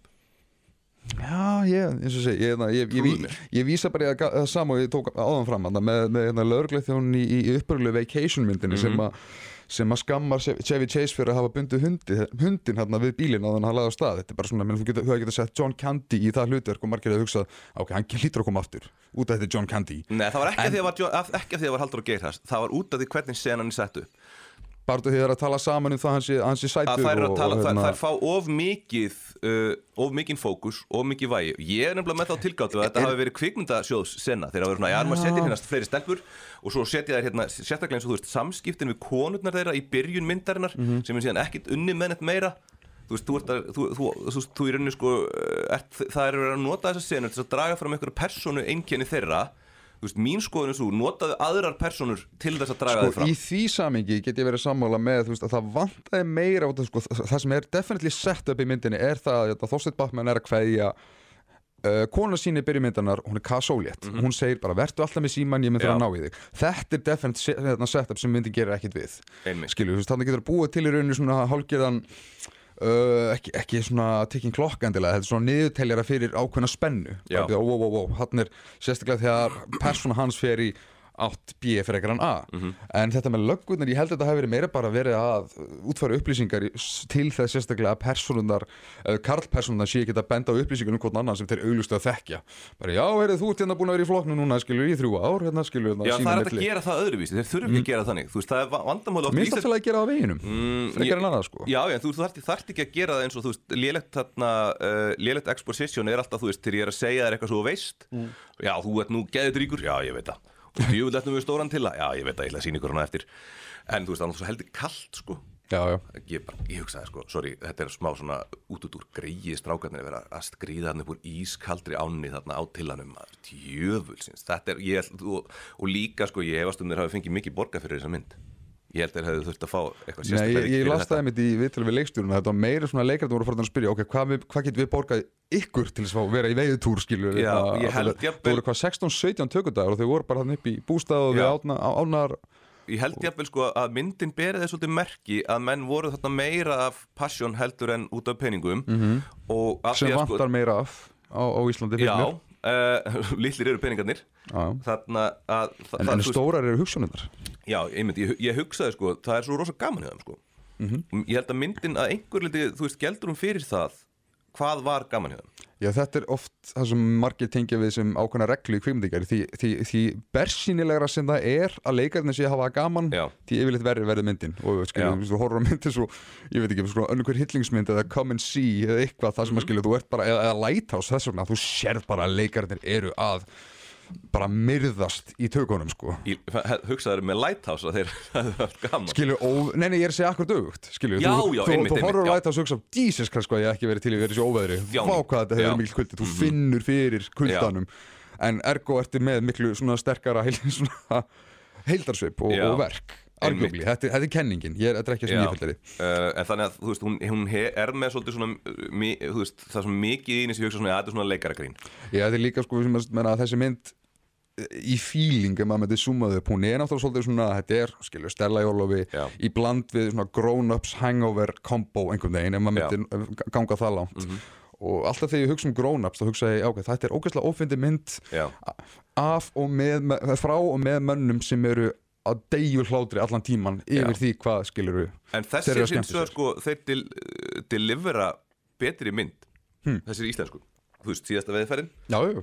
Já, ég, eins og segi, ég, ég, ég, ég, ég vísa bara að það sama og ég tók áðan fram þarna, með, með hérna, lögreglega þjón í, í uppröðlu vacation myndinni sem, Mhm. Sem að skammar Chevy Chase fyrir að hafa bundið hundi, hundin hérna við bílinn á þannig að hann laði á stað. Þetta er bara svona, menn, þú getur, þú getur sett John Candy í það hlutverk og margir að hugsa ok, hann hlýtur að koma aftur, út af þetta John Candy. Nei, það var ekki En- að því að var, Jo- af- ekki af því að var Haldur og Geirhast Það var út af því hvernig senan er sett upp bara því að það er að tala saman um það hans sé, hans sé sætur að þær, eru að tala, og, hérna- þær fá of mikið uh, of mikið fókus, of mikið vægi. Ég er nefnilega með þá tilgáttu að þetta hafi verið kvikmyndasjóðs senna, þeir hafa verið svona, já, maður setja hérna fleiri stelpur og svo setja þær hérna sérstaklega eins og þú veist, samskiptin við konurnar þeirra í byrjun myndarinnar, Mhm. sem er síðan ekkit unni með neitt meira. Þú veist, þú ert að, þú, þú, þú, þú, í rauninni sko ert, það er að nota þessa senur til að draga fram einhverju persónu einkenni þeirra veist, mín skoðun er svo, notaðu aðrar persónur til þess að draga þau sko, fram. í því samingi get ég verið sammála með veist, að það vantaði meira af, sko, það það sem er definitely set up í myndinni er það að Þorsteinn Bachmann er að kveðja uh, kona sín í byrjumyndanar, hún er kasólétt hún segir bara, vertu alltaf með síman, ég mynd það að ná í þig. Þetta er definitely se- hérna, set up sem myndin gerir ekkit við. Skilju, þannig getur að búa til í rauninu svona hálfgerðan Uh, ekki, ekki svona tikking klokk endilega þetta er svona niðurteljara fyrir ákveðna spennu Já. Bara, ó, ó, ó, ó, hann er sérstaklega þegar persóna hans fer í átt B ekkert hann A. Mhm. en þetta með löggurnar, ég held að þetta hafi verið meira bara verið að útfæra upplýsingar til þess sérstaklega að persónunar uh, karlpersónunar sé ekki að benda á upplýsingar um hvort annan sem þeir auglust að þekkja. Bara já, heyrðu, þú ert hérna búin að vera í flokknu núna skilur í þrjú ár, hérna skilur hérna, Já, það er að milli. gera það öðruvísi, þeir þurfum ekki að gera þannig. Þú veist, það er va- vandamál oft Mér finnst það til að gera það á veginum mm, frekar en annað sko. Já, já, þú þarft ekki að gera það eins og þú veist, lélegt þarna, uh, lélegt exposition er alltaf, þú veist, þegar ég er að segja þér eitthvað svo þú veist. Já, þú ert nú geðið ríkur, já, ég veit það Og þú vil ættum við stóran til það, já, ég veit það, ég ætla að sína ykkur hana eftir. En þú veist, það er náttúrulega heldur kalt, sko. Já, já. Ég, bara, ég hugsaði sko, sorry, þetta er smá svona út út úr greið strákarnir að vera að skrýða hann upp úr ískaldri ánni þarna á tillanum, tjöfulsins þetta er, ég, og, og líka sko ég hefast um þeir hafi fengið mikið borga fyrir þessa mynd ég held þeir hefði þurft að fá eitthvað Nei, sérstaklega ég, ég fyrir las það einmitt í viðtölu við leikstjóruna. Þetta var meira svona leikrættum voru farin að spyrja Ok, hvað, við, hvað getum við borgað ykkur til þess að vera í veiðutúr skilur Já, ég held Það jafnvel- voru hvað 16-17 tökudagur og þau voru bara hann upp í bústað og við Já. átna, á- ánar ég held jafnvel sko að myndin berið þess svolítið merki að menn voru þarna meira af passion heldur en út af peningum. -hmm. og af sem að sko vantar meira af á, á Íslandi já, uh, litlir eru peningarnir þarna að þa- En, það- en veist- stórar eru hugsunundar Já, myndi, ég, ég hugsaði sko, það er svo rosa gaman hjá þeim sko. Mhm. Ég held að myndin að einhver liti, þú veist, geldur hún fyrir það hvað var gaman hjá þeim. Já, þetta er oft það sem margir tengja við sem ákveðna reglu í kvikmyndingar því, því, því bersýnilegra sem það er að leikarnir sé að hafa gaman Já. því yfirleitt verður verður myndin og Já. skilur, þú horfur á myndin svo ég veit ekki, svona önnur hver hillingsmynd eða come and see eða eitthvað það sem Mhm. að skilur, þú ert bara, eða, eða lighthouse þess vegna, þú sérð bara að leikarnir eru að bara myrðast í tökunum sko Ég hugsaði með Lighthouse að þeir hefðu haft gaman. skilur, ó, nei, nei, ég er að segja akkur dögugt skilur, Já, þú, já, þú, einmitt, þú horfur já. Lighthouse og hugsa Jesus Christ, hvað ég hef ekki verið til í verið svo óveðri hvað þetta Já. hefur mikil kuldi, þú finnur fyrir kuldanum en ergo ertu með miklu svona sterkara heildarsvip og, Já. og verk arguably, þetta, þetta er kenningin ég er, er ekki sem Já. ég fylgir Uh, en þannig að þú veist, hún, hún he, er með svolítið svona, mi, þú veist, það svona mikið í sem ég hugsa svona, að þetta er svona leikaragrín. ég þetta er líka sko sem að að þessi mynd eh, í feeling, ef maður myndi zoomað upp hún er náttúrulega svolítið svona, þetta er skilur, Stella Jólofi í bland við svona grown-ups hangover combo einhvern veginn, ef maður. Mhm. myndi ganga það langt og alltaf þegar ég hugsa um grown-ups þá hugsa ég, ok, þetta er ógeðslega ófindi mynd Já, af og með, með frá og með mönnum sem eru að deyju hlátri allan tíman yfir Já. því hvað skilur við en Þeir þessi eru að hins skemmta vegar sér. sko, þeir til, delivera betri mynd, Hmm. þessir íslensku. Þú veist, síðasta veðferðin, já, já,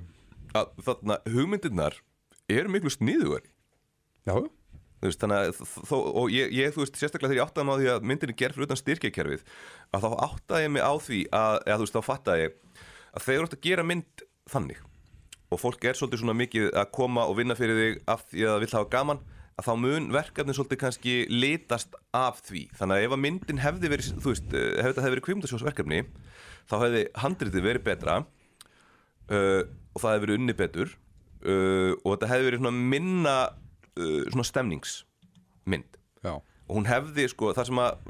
að þarna hugmyndirnar eru miklu sniðugari. já, veist, þannig að þó, og ég, ég, þú veist, sérstaklega þegar ég áttaði mig á því að myndin er gerð fyrir utan styrkjakerfið að þá áttaði ég mig á því að, eða þú veist, þá fattaði ég að þegar þú ert að gera mynd þannig og fólk er svolítið svona mikið að koma og vinna fyrir þig af því að það vill hafa gaman að þá mun verkefni svolítið kannski litast af því, þannig að ef að myndin hefði verið, þú veist, eh, ef þetta hefði verið kvimundasjósverkefni, þá hefði handritið verið betra uh, og það hefði verið unni betur uh, og þetta hefði verið svona minna uh, svona stemningsmynd. Já. og hún hefði sko það sem að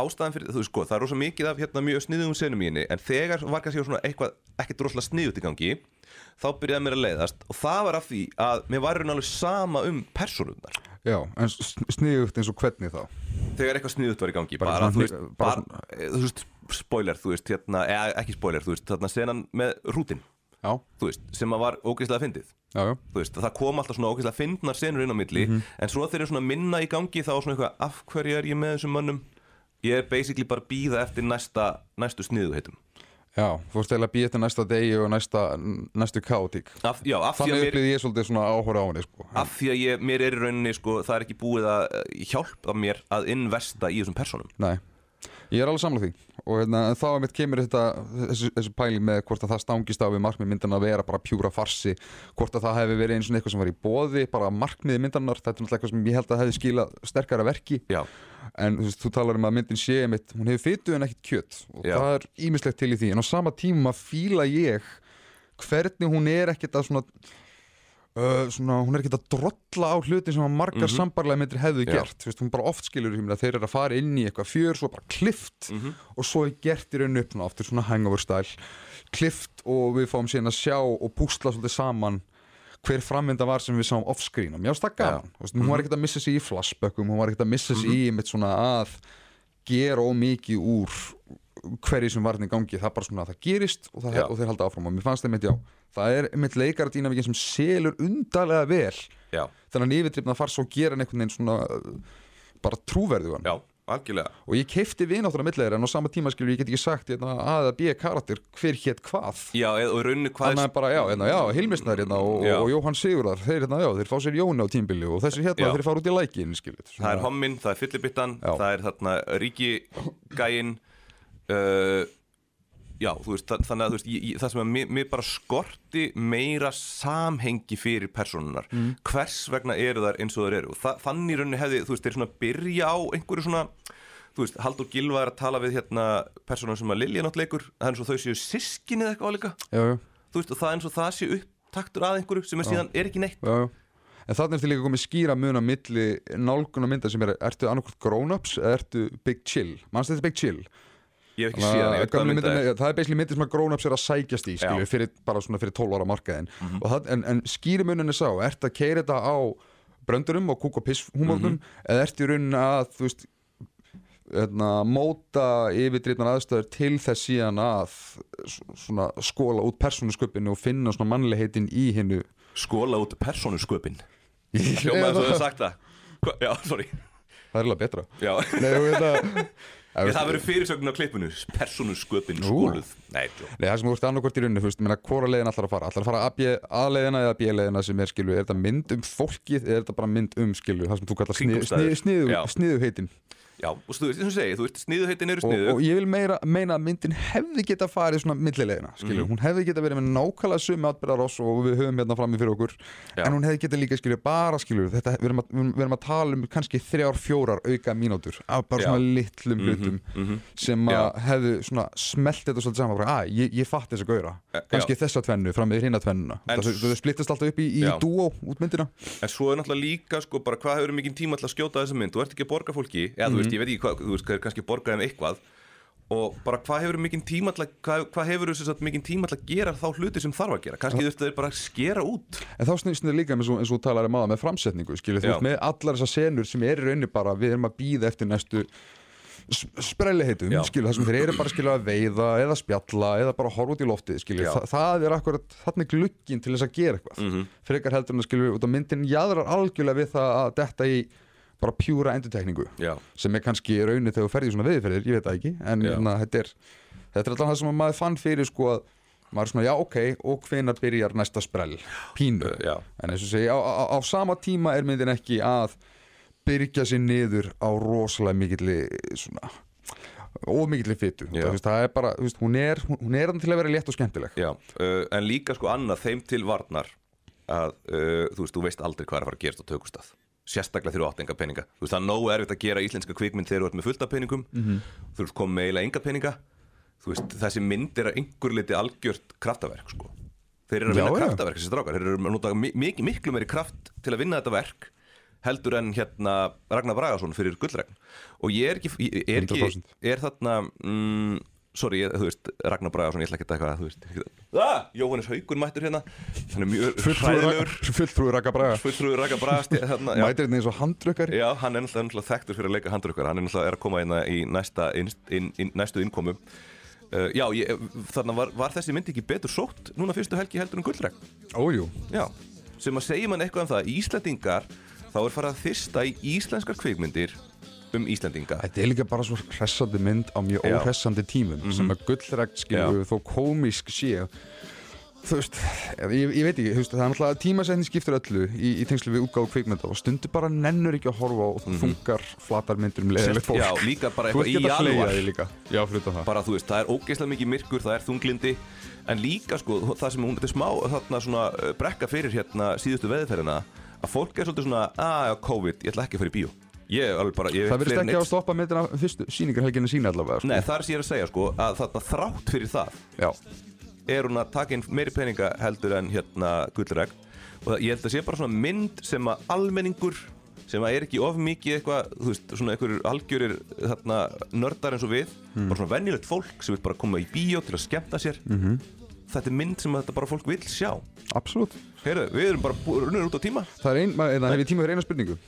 ástæðan fyrir, þú sko, það er rosa mikið af hérna mjög sniðum senum í henni en þegar var kannski svona eitthvað ekkert rosalega sniðut í gangi þá byrjaði mér að leiðast. Og það var af því að mér var alveg sama um persónurnar. Já, en sniðugt eins og hvernig þá? Þegar eitthvað sniðut var í gangi Bara bara, svona þú veist, bara, bara bara þú veist, spoiler, þú veist, hérna eða ekki spoiler, þú veist, þarna senan með rútin já, þú veist, sem að var ógeðslega fyndið. Já, já, þú veist, það kom alltaf svona ógeðslega fyndnar senur inn á milli, Mhm. en svo þeir eru svona minna í gangi þá er svona eitthvað, af hverju er ég með þessum mönnum? Ég er basically bara að býða eftir næsta, næstu sniðu heitum já þú veist eiginlega býja til næsta degi og næsta, næstu kátík af, já, af því að þannig mér, upplýði ég svolítið svona áhóra á henni sko. af því að ég, mér er í rauninni sko, það er ekki búið að eh, hjálpa mér að investa í þessum personum Nei, ég er alveg samlega því. Og hérna, þá mitt kemur þetta þessu, þessu pæli með hvort að það stangist á við markmið myndan að vera bara pjúra farsi hvort að það hefði verið eins og eitthvað sem var í boði bara markmiði myndanar, þetta er náttúrulega eitthvað sem ég held að hefði skilað sterkara verki. Já, en þú, veist, þú talar um að myndin sé mitt, hún hefur fytu en ekkit kjött og Já. það er ímislegt til í því. En á sama tíma fíla ég hvernig hún er ekkit að svona Uh, svona, hún er ekki að drolla á hluti sem að margar Mhm. sambarlega myndir hefðu Já. gert Þú veist, hún bara oft skilur um að þeir eru að fara inn í eitthvað fjör svo bara klift Mhm. og svo er gert í raun upp svona, aftur svona hangover stæl klift og við fáum síðan að sjá og púsla svolítið saman hver framvinda var sem við sáum offscreen og mér finnst það gaman, Þú veist, hún Mhm. var ekkert að missa sig í flashbackum, hún var ekkert að missa sig í mitt svona að gera ómikið úr hverju sem varðin í gangi, það er bara svona að það gerist og, það, og þeir halda áfram. Og mér fannst það mitt já það er mitt leikara dýnavíkin sem selur undarlega vel. Já, þannig að yfirdrifna far svo að gera einhvern veginn svona uh, bara trúverðugan. Já, og ég keifti vináttúrulega millir en á sama tíma skilur ég get ekki sagt hérna, A eða B karakter hver hétt hvað. Já, og í rauninni hvað Þannig að bara, já, hérna, já, Hilmisnær hérna, og, Já. og Jóhann Sigurðar, þeir, hérna, þeir fá sér Jóni á tímbili og þessir hérna, þeir fara út í lækin, það er homminn, það er fyllibittan það er þarna ríkigæin uh, já, þú veist, þa- þannig að veist, ég, það sem að mér, mér bara skorti meira samhengi fyrir personunar Mm. hvers vegna eru þær eins og þær eru? Þa þannig í rauninni hefði, þú veist, þeir svona byrja á einhverju svona þú veist, Haldur Gilva er að tala við hérna persónum sem að Lilja nátt leikur það er eins og þau séu sískinni eða eitthvað já, þú veist, og það er eins og það sé upptaktur að einhverju sem er síðan er ekki neitt. Já, já. En þannig ertu líka komið skýra mun á milli nálguna mynda sem er, ertu annarkvort grown-ups eða ertu big chill? Manstu þetta er big chill? Ég hef ekki séð hann, ég veit hvað mynda er það er basically myndir sem að grown-ups er að sækjast í skilju, fyrir, bara svona fyrir 12 ára markaðin Mhm. og það, en, en skýri munin er sá ertu að keira þetta á bröndurum og kúk og piss húmóknum Mhm. eða ertu í rauninni að þú veist hérna, móta yfirdrýtnar aðstöður til þess síðan að svona skóla út persónusköpinu og finna svona mannleiheitin í hinnu skóla út persónusköpin hljómaði svo þau sagt það Hva? já, sorry það er alveg betra. Nei, þú veit að Ég, það verður fyrirsögn á klippinu persónusköpin skóluð nei. Nei, það sem þú ert annarkvort í rauninni, þú veist, menna, hvora leiðin allar að fara? Allar að fara að A-leiðina eða B-leiðina sem er, skilu, er þetta mynd um fólkið eða er þetta bara mynd um, skilu, það sem þú kallar sniðu, Já. sniðu heitin já, og þú veist, þess að segja, þú veist, sniðuheitin eru og, sniðu og ég vil meira, meina að myndin hefði geta farið svona millilegina, skilu, Mhm. hún hefði geta verið með nákvæmlega sömu atbyrðarás og við höfum hérna frammi fyrir okkur, Já. en hún hefði geta líka, skilu, bara, skilu, þetta, við erum að, við erum að tala um kannski þrjár, fjórar auka mínútur af bara Já. svona litlum hlutum mhm. sem að hefðu svona smelt þetta svolítið saman, bara, að, ég, ég fatt þessa gauðra. Eh, kannski þessa tvennu fram með hinna tvennuna. En það, það splittast alltaf upp í, í dúó út myndina. En svo er náttúrulega líka, sko, bara veist, ég veit ekki hvað, þú veist, kannski borgað um eitthvað og bara hvað hefur mikið tíma til að, hvað, hvað hefur þess að mikið tíma til að gera þá hluti sem þarf að gera, kannski þú veist, það er bara að skera út. En þá snýst þetta líka eins og, eins og talar um aða með framsetningu skilur þú veist með allar þessar senur sem er í rauninni bara við erum að býða eftir næstu sprelliheitum Já. skilur það sem þeir eru bara skilur að veiða eða spjalla eða bara horfa út í loftið skilur. Já. Þa, það er akkurat þarna glugginn til þess að gera eitthvað. Mhm. frekar heldur en að skilur út á myndin jæðrar algjörlega við það að detta í bara pjúra endurtekningu Já, sem er kannski í rauninni þegar þú ferði í svona veðiferðir, ég veit það ekki en na, þetta er þetta er alltaf það sem maður fann fyrir sko að maður er svona, já ok, og hvenar byrjar næsta sprell, pínu. Já. en eins og segi, á, á, á sama tíma er myndin ekki að byrja sér niður á rosalega mikilli svona of mikilli fytu, Já. það, er bara veist, hún er, er þannig til að vera létt og skemmtileg. Já, uh, en líka sko annað þeim til varnar að, uh, þú veist, þú veist aldrei hvað er að fara að gerast á tökustað sérstaklega þegar þú átt enga peninga þú veist, það er nógu erfitt að gera íslenska kvikmynd þegar þú ert með fullt af peningum Mhm. þú ert komið með eiginlega enga peninga þú veist, þessi mynd er að einhver liti algjört kraftaverk, sko þeir eru að vinna já. kraftaverk, þessi strákar þeir eru að nota mi mikið, miklu meiri kraft til að vinna þetta verk heldur en hérna Ragnar Bragason fyrir gullregn og ég er ekki, ég er, ekki, 100%. er þarna mm, sorry, ég, þú veist, Ragnar Bragason ég ætla ekki að taka, þú veist ah, Jóhannes Haugur mættur hérna. Hann er mjög hræðilegur. fulltrúi Raka Braga. Fulltrúður Ragnar þarna, já. mætir þetta eins og handrökkari Já, hann er náttúrulega, þekktur fyrir að leika handrökkar Hann er náttúrulega er að koma hérna í næsta inn, inn, inn, næstu innkomu. Uh, Já, ég, þarna var, var þessi mynd ekki betur sótt Núna fyrstu helgi heldur en gullregn ójú, Já, sem að segja mann eitthvað um það Íslendingar, þá er farið að þyrsta í íslenskar kvikmyndir um Íslendinga. Þetta er líka bara svo hressandi mynd á mjög óhressandi tímum sem að gullregt skilju þó komísk sé þú veist, ég, ég veit ekki veist, það er náttúrulega tímasetning skiptir öllu í, í tengslu við útgáðu kvikmynda og stundu bara nennur ekki að horfa og þú þungar flatar myndir um leiðilegt fólk Já, líka bara eitthvað í líka. Já, fyrir það. Bara þú veist, það er ógeðslega mikið myrkur, það er þunglindi en líka sko, það sem hún, þetta er smá þarna svona uh, brekka fyrir hérna síðustu veðferðina, að fólk er svolítið svona að, já, COVID, ég ætla ekki að fara í bíó ég bara, ég það verðist en ekki einn- að stoppa myndina fyrstu síningarhelginni sína allavega sko. Nei, það er sem ég að segja sko, að þarna þrátt fyrir það já, er hún að taka inn meiri peninga heldur en hérna gullregn og það, ég held að sé bara svona mynd sem að almenningur sem að er ekki of mikið eitthvað, þú veist, svona einhverjur algjörir þarna nördar eins og við bara svona venjulegt fólk sem vil bara koma í bíó til að skemmta sér. -hmm. þetta er mynd sem að þetta bara fólk vil sjá. Absolutt. Heyrðu, við erum bara runnir út á tíma. Það er ein, maður, það hef ég tíma fyrir eina spurningu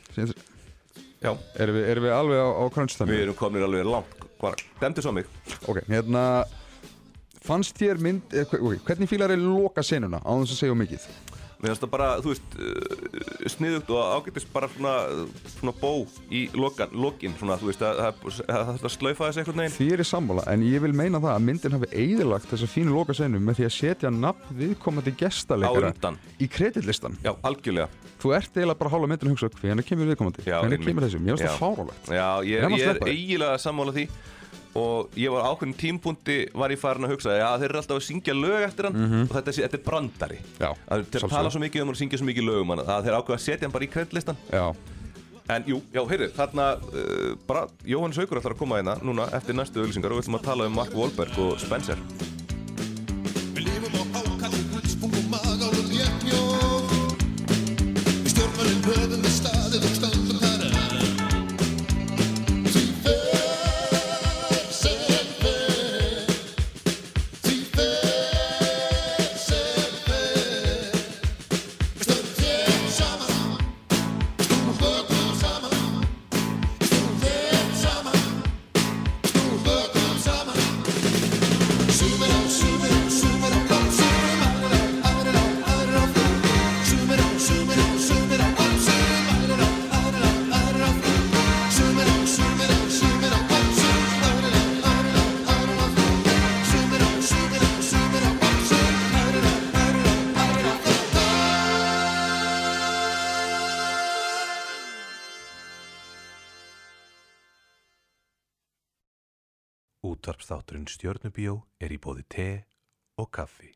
Já, erum við, erum við alveg á, á crunch við erum komin alveg langt. Demdi svo mig. Ok, hérna fannst þér mynd, eh, ok, hvernig fílar er loka senuna á þess að segja mikið Mér finnst það bara, þú veist, uh, sniðugt og ágætist bara svona, svona bó í lokan, lokin, svona, þú veist, það það þarf að slaufa þessi einhvern veginn. Því er ég sammála, en ég vil meina það að myndin hafi eðilagt þessa fínu loka senu með því að setja nafn viðkomandi undan. í kreditlistan. Já, algjörlega. Þú ert eiginlega bara hálfa myndin að hugsa hvernig kemur viðkomandi, hvernig kemur þessu, mér finnst það fárálegt. Já, ég, að ég er eiginlega sammála því og ég var ákveðin tímpunkti var ég farin að hugsa, já, þeir eru alltaf að syngja lög eftir hann og þetta, þetta er brandari. Já, Að þeir tala svo mikið um hann og syngja svo mikið lög um hann að þeir ákveða að setja hann bara í kreditlistan Já, En jú, já, heyrðu, þarna uh, bara Jóhannes Haukur ætlar að koma hérna núna eftir næstu auðlýsingar og við ætlum að tala um Mark Wahlberg og Spencer er í bóði te og kaffi.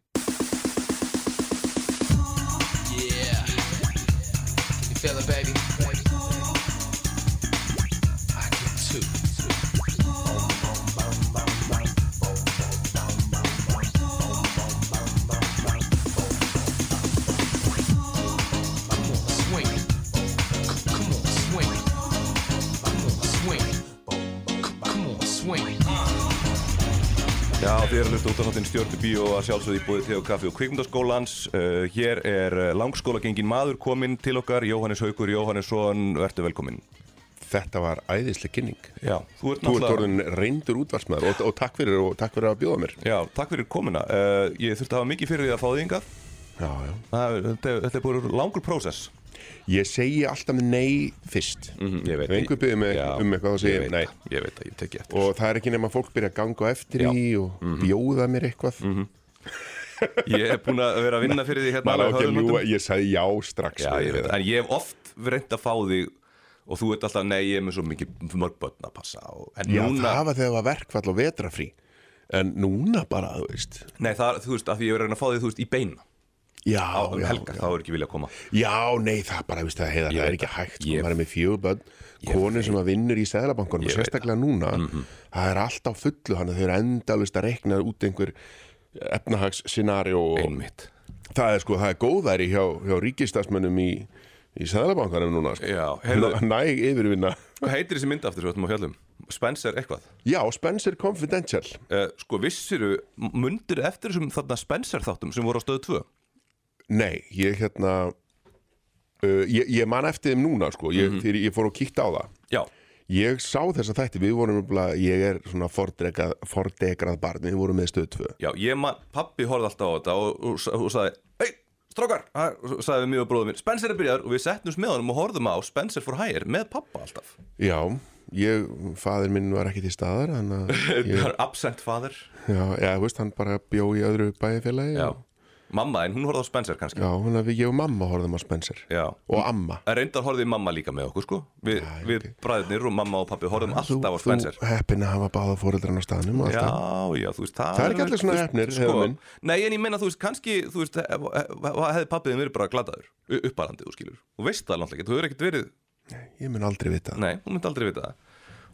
Þið erum hlusta út af þáttinn Stjörnu Bíó að sjálfsögði búið Teo Kaffi og Kvikmyndaskólans. Uh, Hér er uh, langskólagengin maður kominn til okkar Jóhannes Haukur Jóhannesson, verður velkominn. Þetta var æðisleg kynning. Já, þú ert Þú ert orðin reyndur útvarsmaður og, og takk fyrir og takk fyrir að bjóða mér. Já, takk fyrir komuna. Uh, Ég þurfti að hafa mikið fyrir því að fá því yngað Já, já. Þetta þetta er búið langur prósess Ég segi alltaf nei fyrst. Mhm, Ég veit. Einhver byrðir mig Já, um eitthvað ég ég veit. nei. Ég veit það, ég tekki eftir. Og það er ekki nema að fólk byrja að ganga eftir Já. Í og bjóða mér eitthvað. Ég er búin að vera að vinna fyrir því hérna að ljúga, ég sagði já strax Já, ég veit. það. En ég hef oft reynd að fá þig Og þú ert alltaf, nei, ég er með svo mikið mörg börn að passa og, En Já, núna, það var þegar það var verkfall og vetrafrí En núna bara, þú veist. Nei, það, þú veist, að því ég að reyna að fá þig, þú veist, í beina Já, á um já, helgar, já. þá er ekki vilja að koma. Já, nei, það bara, veist það, heiða, Ég það er ekki hægt sko, maður er með fjögur börn konu sem að vinnur í Mhm. sérstaklega núna. Það er allt á fullu, hann þau eru endalust að rekna út einhver efnahagsscenario og það er sko, það er góðæri hjá, hjá ríkistafsmönnum í, í Sæðlabankunum núna sko. Já, heyrðu, næg yfirvinna. Hvað heitir þessi mynd aftur ætlum að fjallum? Spencer eitthvað? Já, Spencer Confidential. Uh, Sko, vissiru, mundir eftir þessum þarna Spencer þáttum sem voru á stöðu 2 Nei, ég hérna uh, ég, ég man eftir þeim núna sko, ég, Mhm. þegar ég fór og kíkta á það. Já, Ég sá þessa þætti, við vorum nefnilega- ég er svona fordegrað, fordegrað barn, við vorum með stöð 2 já, ég man, pappi horfði alltaf á þetta og, og, og, og sagði Hei, strókar, sagði við og bróðum minn Spencer er byrjar og við setnumst með honum og horfðum á Spencer for Hire með pappa alltaf. Já, ég, faðir minn var ekki til staðar að ég, absent father já, þú veist, hann bara bjó í öðru og- mamma, en hún horfði á Spencer kannski? Já, hún að við, ég og mamma horfðum á Spencer. Já, og amma. Reyndar horfði mamma líka með okkur sko. Við, við bræðirnir og mamma og pappi horfðum alltaf á Spencer. Þú heppin að hafa báða fóreldrarn á staðnum og Já, alltaf já, þú veist Það, Það er ekki allir svona þú veist, heppnir, sko, hefur minn. Nei, en ég meina, þú veist, kannski Þú veist, hefði pappiðin verið bara gladaður Upparandi, þú skilur. Þú veist það náttúrulega ekki, þú hefur ekkert verið Ég mun aldrei vita það. Nei, þú myndi aldrei vita það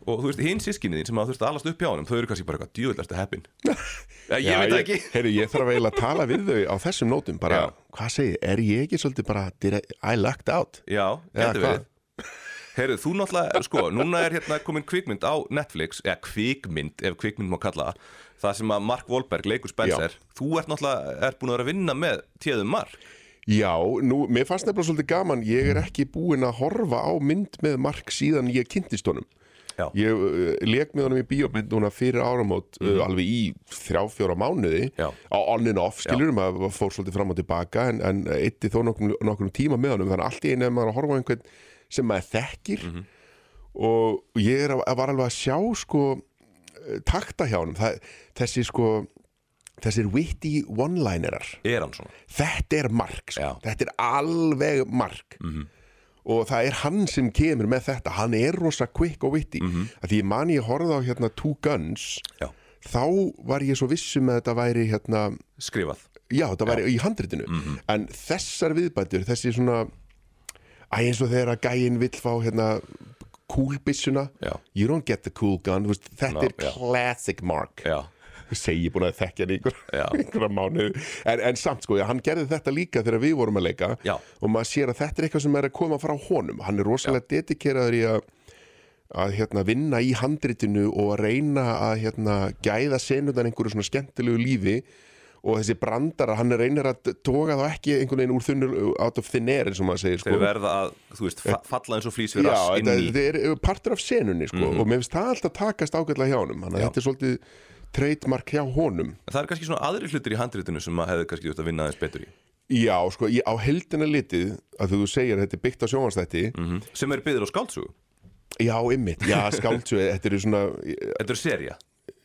Og þú veist, hinn sískinni þín sem að þú veist að alast upp hjá honum Þau eru kannski bara eitthvað djúvillarstu heppin. Ég Já, veit ekki. Heyrðu, ég þarf eiginlega að tala við þau á þessum nótum bara, Já. hvað segir, er ég ekki svolítið bara I, lucked out? Já, hvað? verið. Heyrðu, þú náttúrulega, sko, núna er hérna komin kvikmynd á Netflix, eða kvikmynd, ef kvikmynd má kalla það, það sem að Mark Wahlberg leikur Spencer, þú ert náttúrulega, er búin að vera að vinna með tíðum Mark. Já, nú, mér fannst nefnilega svolítið gaman Ég er ekki búinn að horfa á mynd með Mark síðan ég kynntist honum Já. Ég uh, leik með honum í bíómynd núna fyrir áramót uh, alveg í þrjá, fjóra mánuði Já. á on and off, skilur maður fór svolítið fram og tilbaka en, en eitti þó nokkrum, nokkrum tíma með honum. Þannig að allt í einu er maður að horfa á einhvern sem maður þekkir. Og ég er var alveg að sjá sko eh, takta hjá honum. Það, þessi sko þessir witty one-linerar. Er þetta er mark sko. Þetta er alveg mark og það er hann sem kemur með þetta hann er rosa quick og witty mm -hmm. að því man ég horfði á hérna Two Guns. Já. þá var ég svo vissum að þetta væri hérna, Skrifað. já þetta væri í handritinu Mhm. en þessar viðbætur þessi svona Æ, eins og þegar að gæinn vill fá hérna kúlbissuna Já. You don't get the cool gun Þetta Ná, er já. classic mark Já, segi búin að þekkja hann í einhver, Já. einhverja mánuð en, en samt sko, hann gerði þetta líka þegar við vorum að leika Já. og maður sér að þetta er eitthvað sem er að koma frá honum hann er rosalega dedikeraður í að að hérna, vinna í handritinu og að reyna að hérna, gæða senundan einhverju svona skemmtilegu lífi og þessi brandara, hann reynir að toga þá ekki einhvern veginn úr þunnur out of thin air eins og maður segir þeir sko. verða að, þú veist, fa falla eins og flýs við Já, rass inn í Mhm. þetta er partur af senunni sko, og mér finnst það alltaf takast ágætlega hjá honum þannig að Já. þetta er svolítið trademark hjá honum. Það er kannski svona aðri hlutir í handritinu sem maður hefði kannski þurft að vinna aðeins betur í. Já, sko, á heldina litið að þú segir að þetta er byggt á sjónvarsþætti mm sem er byggður á skáldsögu. Já, ymmit, já, skáldsögu Þetta eru svona, Þetta er serja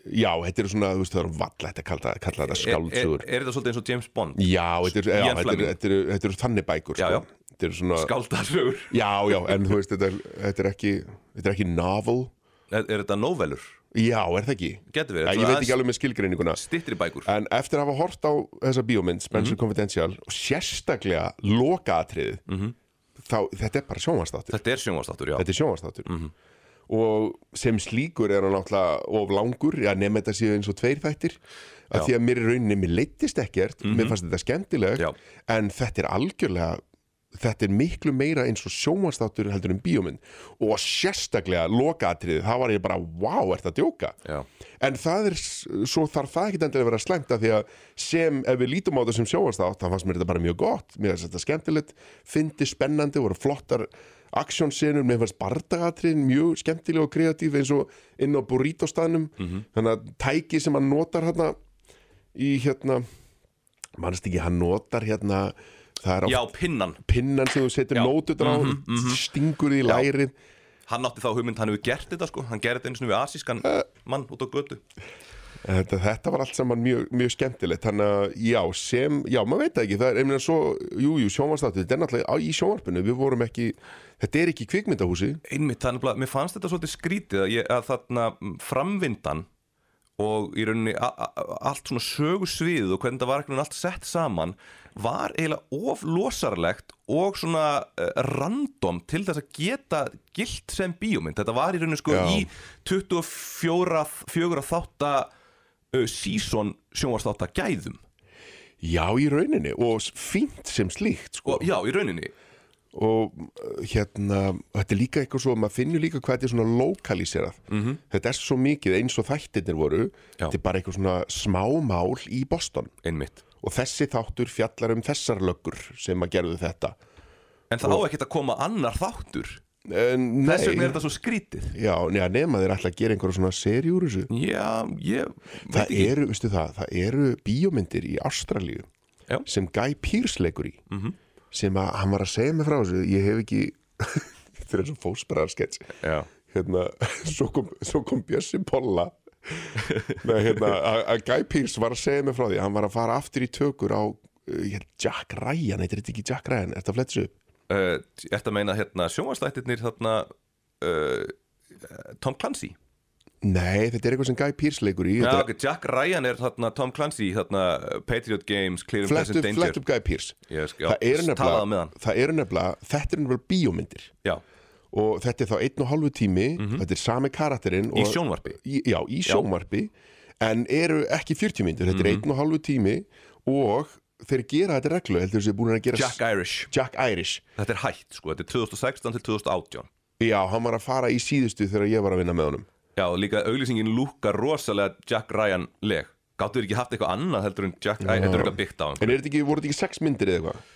já, þetta eru svona, þú veist, það er valla þetta kalla, kalla þetta er, er, skáldsögur. er þetta svolítið eins og James Bond? Já, þetta eru, já, eru, eru, eru þannig bækur, Já, sko. já. Eru svona, Skáldarsögur. Já, já, en þú veist, þetta er, þetta er ekki Þetta er ekki novel er, er þetta novelur? Já, er það ekki? Getur Já, svona ég veit ekki alveg með skilgreininguna Stittri bækur En eftir að hafa hort á þessa bíómynd Mhm. Spencer Confidential og sérstaklega lokaatrið þá, þetta er bara sjónvarsþáttur Þetta er sjónvastáttur, já Þetta er sjónvarsþáttur Mhm. og sem slíkur er hann náttúrulega of langur, já nefn þetta séu eins og tveir þættir að Já. því að mér í rauninni, mér leittist ekkert mér fannst þetta skemmtilegt Já. en þetta er algjörlega þetta er miklu meira eins og sjónvarsþáttur heldur en bíómynd. Og sérstaklega lokaatriðið, það var ég bara wow, ert að djóka? En það er, svo þarf það ekki endilega að vera slæmt að því að sem, ef við lítum á þetta sem sjónvarsþátt, þá fannst mér þetta bara mjög gott. Mér fannst þetta skemmtilegt, fyndi spennandi voru flottar aksjónsenur mér fannst bardagatriðin mjög skemmtileg og kreatív eins og inn á burrítostæðnum þannig að tæki sem hann notar hérna í hérna mannst ekki, hann notar hérna það er já, pinnan. pinnan sem þú setur nótutur á stingur því í Já. lærið. Hann átti þá hugmynd, hann hefur gert þetta sko. Hann gerði þetta eins og við asískan mann út á götu. Þetta, þetta var allt saman mjög, mjög skemmtilegt. Þannig að já, sem, já, maður veit ekki. Það er, einmitt svo, jú, jú, sjónvarsþáttu þetta er náttúrulega á, í sjónvarpinu, við vorum ekki þetta er ekki kvikmyndahúsi Einmitt, þannig að mér fannst þetta svolítið skrítið að, ég, að þarna mm, framvindan og í rauninni allt svona sögusvið og hvernig það var ekki allt sett saman var eiginlega of losarlegt og svona uh, random til þess að geta gilt sem bíómynd. Þetta var í rauninni sko Já. í 24 fjögura þátta uh, season sjónvarsþátta gæðum. já, í rauninni og fínt sem slíkt sko. Og, já, í rauninni. Og uh, hérna þetta er líka eitthvað svo, maður finnur líka hvað þetta er svona lokaliserað, -hmm. þetta er svo mikið eins og þættirnir voru, Já. þetta er bara eitthvað svona smámál í Boston Einmitt. og þessi þáttur fjallar um þessar löggur sem að gerðu þetta En það á ekkert að koma annar þáttur. en, Þess vegna nei, er þetta svo skrítið. já, neða, nema þeir ætla að gera einhverja svona seri úr þessu Já, ég Það eru, veistu það, það eru bíómyndir í. Mhm. sem Guy Pearce leikur í -hmm. Sem að hann var að segja mig frá þessu ég hef ekki þetta er eins og fósbræðarskets hérna, svo kom, svo kom Bjössi Polla. Hérna, að að Guy Pearce var að segja mig frá því hann var að fara aftur í tökur á ég held Jack Ryan, heitir þetta ekki Jack Ryan? Er þetta flettis upp? uh, Ertu að meina hérna sjónvarslættirnir þarna uh, Tom Clancy Nei, þetta er eitthvað sem Guy Pearce leikur í Já, er- ok, Jack Ryan er þarna Tom Clancy þarna uh, Patriot Games, Clear and Present Danger. flett upp Guy Pearce. Ég skal- það eru nefnilega, það þetta eru nefnilega bíómyndir. Já, og þetta er þá einn og halvu tími þetta er sami karakterinn Mhm. í og- sjónvarpi. Í, já, í sjónvarpi en eru ekki 40 myndur þetta er einn og halvu tími og þeir gera þetta reglu heldur þessi búin að gera Jack Irish. Jack Irish. Þetta er hætt, sko, þetta er 2016 til 2018 já, hann var að fara í síðustu þegar ég var að vinna með honum Já, líka auglýsingin lúkar rosalega Jack Ryan leg. Gáttu þér ekki haft eitthvað annað heldur en Jack Ryan? Þetta er eitthvað byggt á hann en er ekki, voru þetta ekki sex myndir eða eitthvað?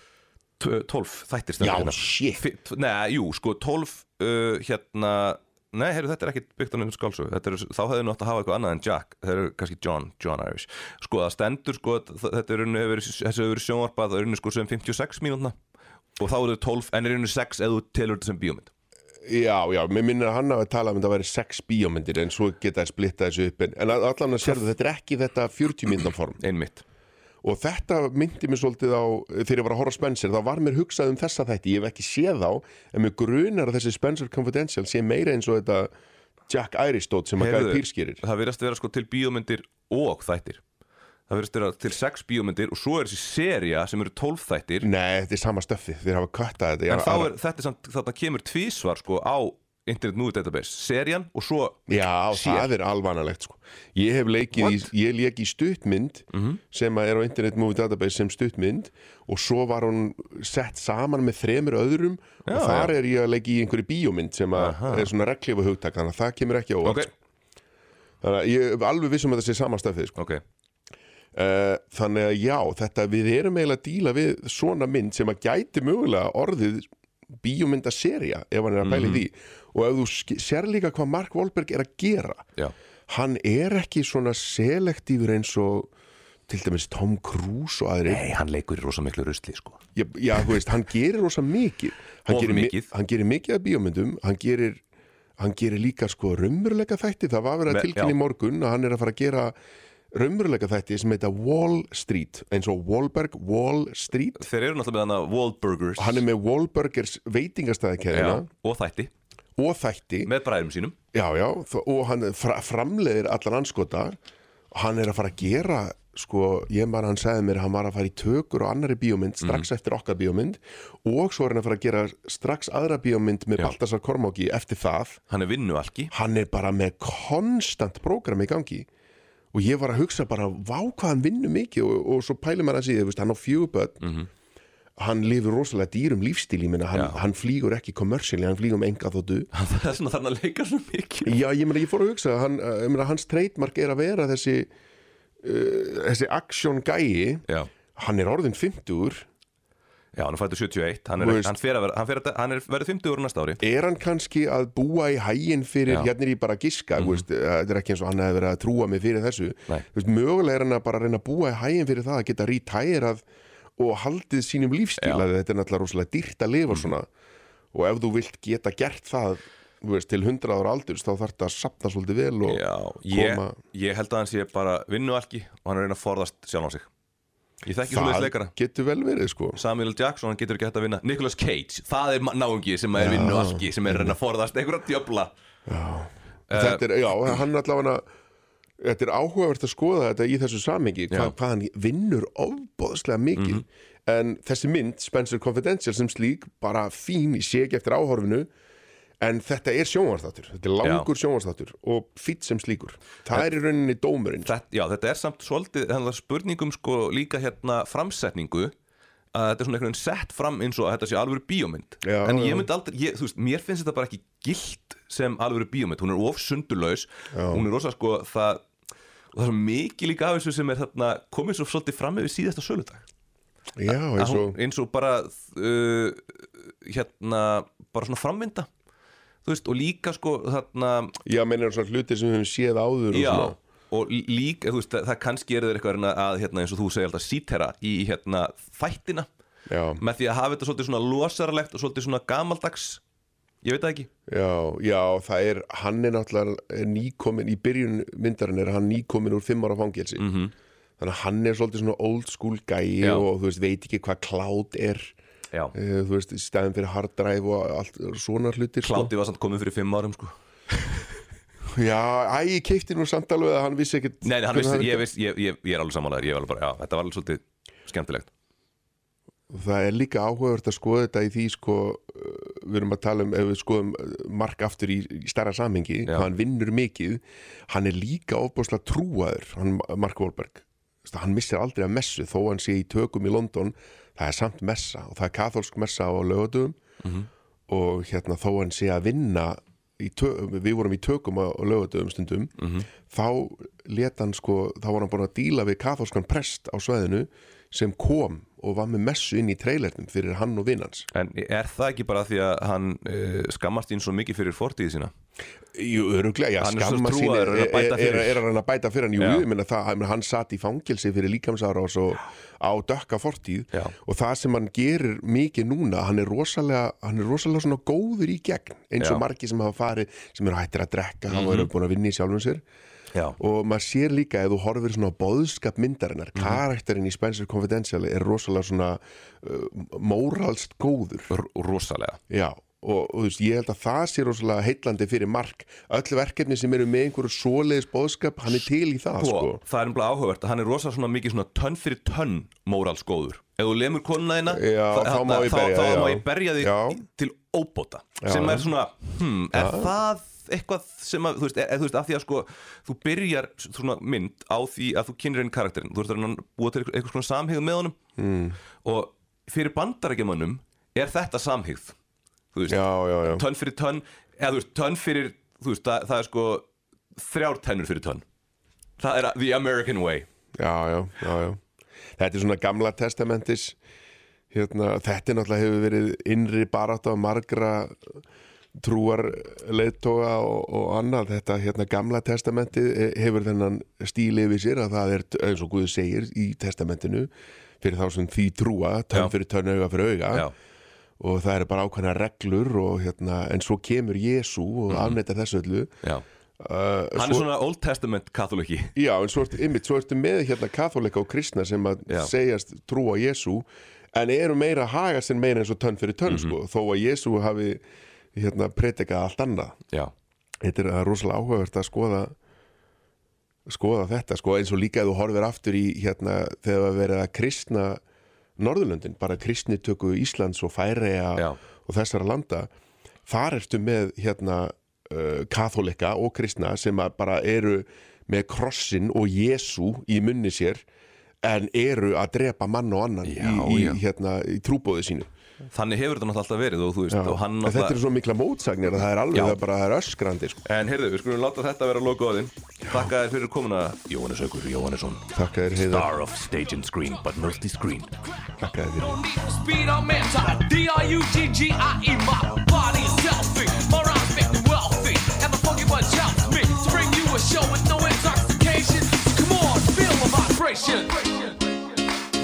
T- 12 þættir Já, hérna. shit. Nei, jú, sko 12 uh, hérna Nei, heyrðu, þetta er ekki byggt á nefnum er, Þá hefði nátt að hafa eitthvað annað en Jack. Það eru kannski John, John Irish. Sko, það stendur, sko, þetta er unni Þessi hefur verið sjónvarpað, það er unni sko sem 56 mínútna. Og þá eru 12, en er unni 6 Eða þú telur þetta sem bíómynd Já, já, mér minnir að hann hafi talað um að þetta væri sex bíómyndir en svo geta að splitta þessu upp en, en allan að sérðu þetta er ekki þetta 40 myndan form Einmitt. Og þetta myndi mér svolítið á þegar ég var að horfa á Spencer, þá var mér hugsað um þessa þætti, ég hef ekki séð þá en mér grunar að þessi Spencer Confidential sé meira eins og þetta Jack Irish dót sem að Pearce gerir. Það virðast vera sko til bíómyndir og þættir Það verðist vera til sex bíómyndir og svo er þessi seria sem eru tólf þættir. Nei, þetta er sama stöffi, þeir hafa köttað þetta En þá er þetta er samt, þarna kemur tvísvar sko á Internet Movie Database. Serían og svo Já, sér. það er alvanalegt sko. Ég hef leikið í, ég leik í stuttmynd sem að er á Internet Movie Database sem stuttmynd og svo var hún sett saman með þremur öðrum Já, og þar er ég að leiki í einhverju bíómynd sem er svona reglifu hugtak þannig að það kemur ekki á Ok, óvart þannig að ég er alveg vissum að það sé samanstafið sko. ok. uh, þannig að já, þetta við erum eiginlega að díla við svona mynd sem að gæti mögulega orðið bíómyndaserja ef hann er að pæla í því. Og ef þú sér líka hvað Mark Wahlberg er að gera Já, hann er ekki svona selektífur eins og til dæmis Tom Cruise og aðri Nei, hann leikur í rosa miklu rusli sko. Já, já, þú veist, hann gerir rosa mikið. Hann, gerir, mi- mikið. hann gerir mikið af bíómyndum. Hann gerir, hann gerir líka sko raunveruleika þætti, það var að í já. morgun að hann er að fara að gera raunveruleika þætti sem heita Wall Street eins og Wahlberg Wall Street. Þeir eru náttúrulega með hana Wahlburgers. Hann er með Wahlburgers veitingastæðikeðina og þætti. Og þætti. Með bræðum sínum. Já, já, og hann fra, framleiðir allan anskota. Hann er að fara að gera sko, ég bara hann sagði mér að hann var að fara í tökur og annari bíómynd strax eftir okkar bíómynd. Og svo er hann að fara að gera strax aðra bíómynd með. Baltasar Kormáki eftir það. Hann er vinnualki. Hann er bara með konstant prógram í gangi og ég var að hugsa bara vá hvað hann vinnur mikið. Og, og svo pælir maður að síða, hann á fjöguböld hann lifur rosalega dýrum lífstíl ég meina, hann, hann flýgur ekki kommersiali, hann flýgur með enga þóttu. Það er svona þarna að leika svo mikið. Já, ég meina, ég fór að hugsa hann, ég meina, hans trademark er að vera þessi uh, þessi action gæi. Já, hann er orðin 50 Já hann er fættur 71 Hann, er, hann, fer að vera, hann, fer að, hann er verið 50 úr næsta ári. Er hann kannski að búa í hægin fyrir, hérna er ég bara að giska mm veist, uh, þetta er ekki eins og hann hefði verið að trúa mig fyrir þessu. Veist, mögulega er hann að bara reyna að búa í hægin fyrir það að geta rítærað og haldið sínum lífstíl Já. Að þetta er náttúrulega rosalega dýrt að lifa svona. Og ef þú vilt geta gert það veist, til 100 ára aldurs þá þarf þetta að sapna svolítið vel og Já, ég, koma ég held að hann sé bara vinnualki og hann er reyna að forðast sjálf á sig Ég þekki svo leiðis leikara. getur vel verið sko. Samuel. Jackson, hann getur ekki hægt að vinna. Nicolas Cage, það er náungi sem er vinnualki sem er að reyna að forðast einhverja djöfla. Þetta er, já, hann allavega þetta er áhugavert að skoða þetta í þessu samhengi hva, Já. hvað hann vinnur ofbóðslega mikið. En þessi mynd, Spencer Confidential sem slík, bara fín í sé ekki eftir áhorfinu en þetta er sjónvarsþáttur, þetta er langur sjónvarsþáttur og fýtt sem slíkur. Það er í rauninni dómurinn. Þetta, Já, þetta er samt svolítið þannig að spurningum sko líka hérna framsetningu að þetta er svona einhvern veginn sett fram eins og að þetta sé alveg bíómynd. Já, en ég myndi aldrei, ég, þú veist, mér finnst þetta bara ekki gilt sem alveg bíómynd, hún er of sundurlaus. Hún er rosa sko það og það er mikið líka af þessu sem er þarna komið svo svolítið fram yfir síðasta söludag. Já, eins og eins og bara uh, hérna, bara svona frammynda veist, og líka sko þarna, já, mennir svona hlutir sem við höfum séð áður og já og lí- líka, þú veist, það, það kannski er þeir eitthvað að hérna, eins og þú segir alltaf sítera í hérna þættina. Já, með því að hafa þetta svolítið svona losaralegt og svolítið svona gamaldags. Ég veit það ekki. Já, já, það er hann er náttúrulega nýkomin í byrjun myndarinn er hann nýkomin úr fimm ára fangelsi. Mm þannig að hann er svolítið svona old school gæi Já. og þú veist, veit ekki hvað cloud er já, uh, þú veist, í stæðin fyrir hard drive og allt svona hlutir sko. kláti var samt komið fyrir fimm árum sko. Já, æ, ég keipti nú samt alveg að hann vissi ekkert nei, hann vissi, ég, viss, ég, ég, ég er alveg samanlegar ég er alveg bara, já, þetta var alveg svolítið skemmtilegt. Það er líka áhugavert að skoða þetta í því sko, uh, við erum að tala um ef við skoðum uh, mark aftur í, í stærra samhengi, hann vinnur mikið hann er líka ofbúslega trúaður hann Mark Wahlberg. Hann missir aldrei að messu þó hann sé í tökum í London það er samt messa og það er katholsk messa á lögadugum og hérna þó hann sé að vinna við vorum í tökum á, lögadugum stundum þá let hann sko, þá var hann búin að díla við katholskan prest á sveðinu sem kom og var með messu inn í trailernum fyrir hann og vinnans en er það ekki bara því að hann uh, skammast ín svo mikið fyrir fortíði sína Jú, öruglega, já, Hann svo skamma sín er, er, er, er reyna að bæta fyrir hann Jú, ég meina það, hann satt í fangelsi fyrir líkamsárás og á dökka fortíð Já. og það sem hann gerir mikið núna, hann er rosalega hann er rosalega svona góður í gegn eins og Já. Mhm. margir sem hafa farið sem eru hættir að drekka, hafa eru búin að vinna í sjálfum sér já, og maður sér líka ef þú horfir svona á boðskap myndarinnar Mhm. karakterinn í Spencer Confidential er rosalega svona uh, móralst góður r rosalega Já, og, og þú veist, ég held að það sé rosalega heitlandi fyrir mark öll verkefni sem eru með einhverju svoleiðis bóðskap hann er til í það sko, sko. það er umlað áhugavert að hann er rosa svona mikið svona tönn fyrir tönn móralsgóður ef þú lemur konuna þína Já, þá má ég berja þá, þá já. ég berja þig Já. til óbóta Já, sem já. er svona, hmm, er það eitthvað sem að, þú veist, er, þú veist, af því að sko þú byrjar svona mynd á því að þú kynir einn karakterinn, þú veist að hann búa til eitthvað svona samhigð með honum mm. og fyrir bandarækjumannum er þetta samhigð þú veist, tönn fyrir tönn eða þú veist, tönn fyrir, þú veist, það, það er sko þrjár tennur fyrir tönn. Það er the American way. Já, já, já, já. Þetta er svona gamla testamentis hérna, þetta er náttúrulega hefur verið innri barátt af margra trúar leiðtoga og, og annað. Þetta hérna gamla testamentið eh, hefur þennan stíl yfir sér að það er eins og Guð segir í testamentinu fyrir þá sem því trúa tönn fyrir tönn auga fyrir auga. Já, og það eru bara ákveðna reglur og hérna, en svo kemur Jésu og afnættar þessu öllu. Já. Uh, hann er svo, svona Old Testament katholiki Já, en svo ertu, einmitt, svo ertu með hérna katholika og kristna sem að Já. segjast trúa Jésu en eru meira að haga sér meira eins og tönn fyrir tönn sko, þó að Jésu hafi hérna predikað allt annað. Þetta er er rosalega áhugavert að skoða skoða þetta sko. Eins og líka þú horfir aftur í hérna þegar það verið að kristna Norðurlöndin, bara kristnitöku Íslands og Færeja Já. og þessara landa þar ertu með hérna uh, katholika og kristna sem bara eru með krossin og Jésu í munni sér en eru að drepa mann og annan Já, í, í, hérna, í trúbóði sínu þannig hefur þetta náttúrulega alltaf verið og þú veist, Já. og hann En þetta eru svo mikla mótsagnir að það er alveg það er bara það er öskrandi sko. en heyrðu, við skulum láta þetta vera logoðin þakka þér fyrir komuna Jóhannes Haukur Jóhannesson Takk að þér heiðar, Star of stage and screen but mostly screen takk að þér. D-R-U-G-G-I-E, my body is selfie. My rhymes make me wealthy. And the funky bunch helps me to bring you a show with no intoxication. Come on, feel the vibration.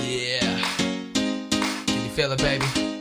Yeah. Can you feel it, baby?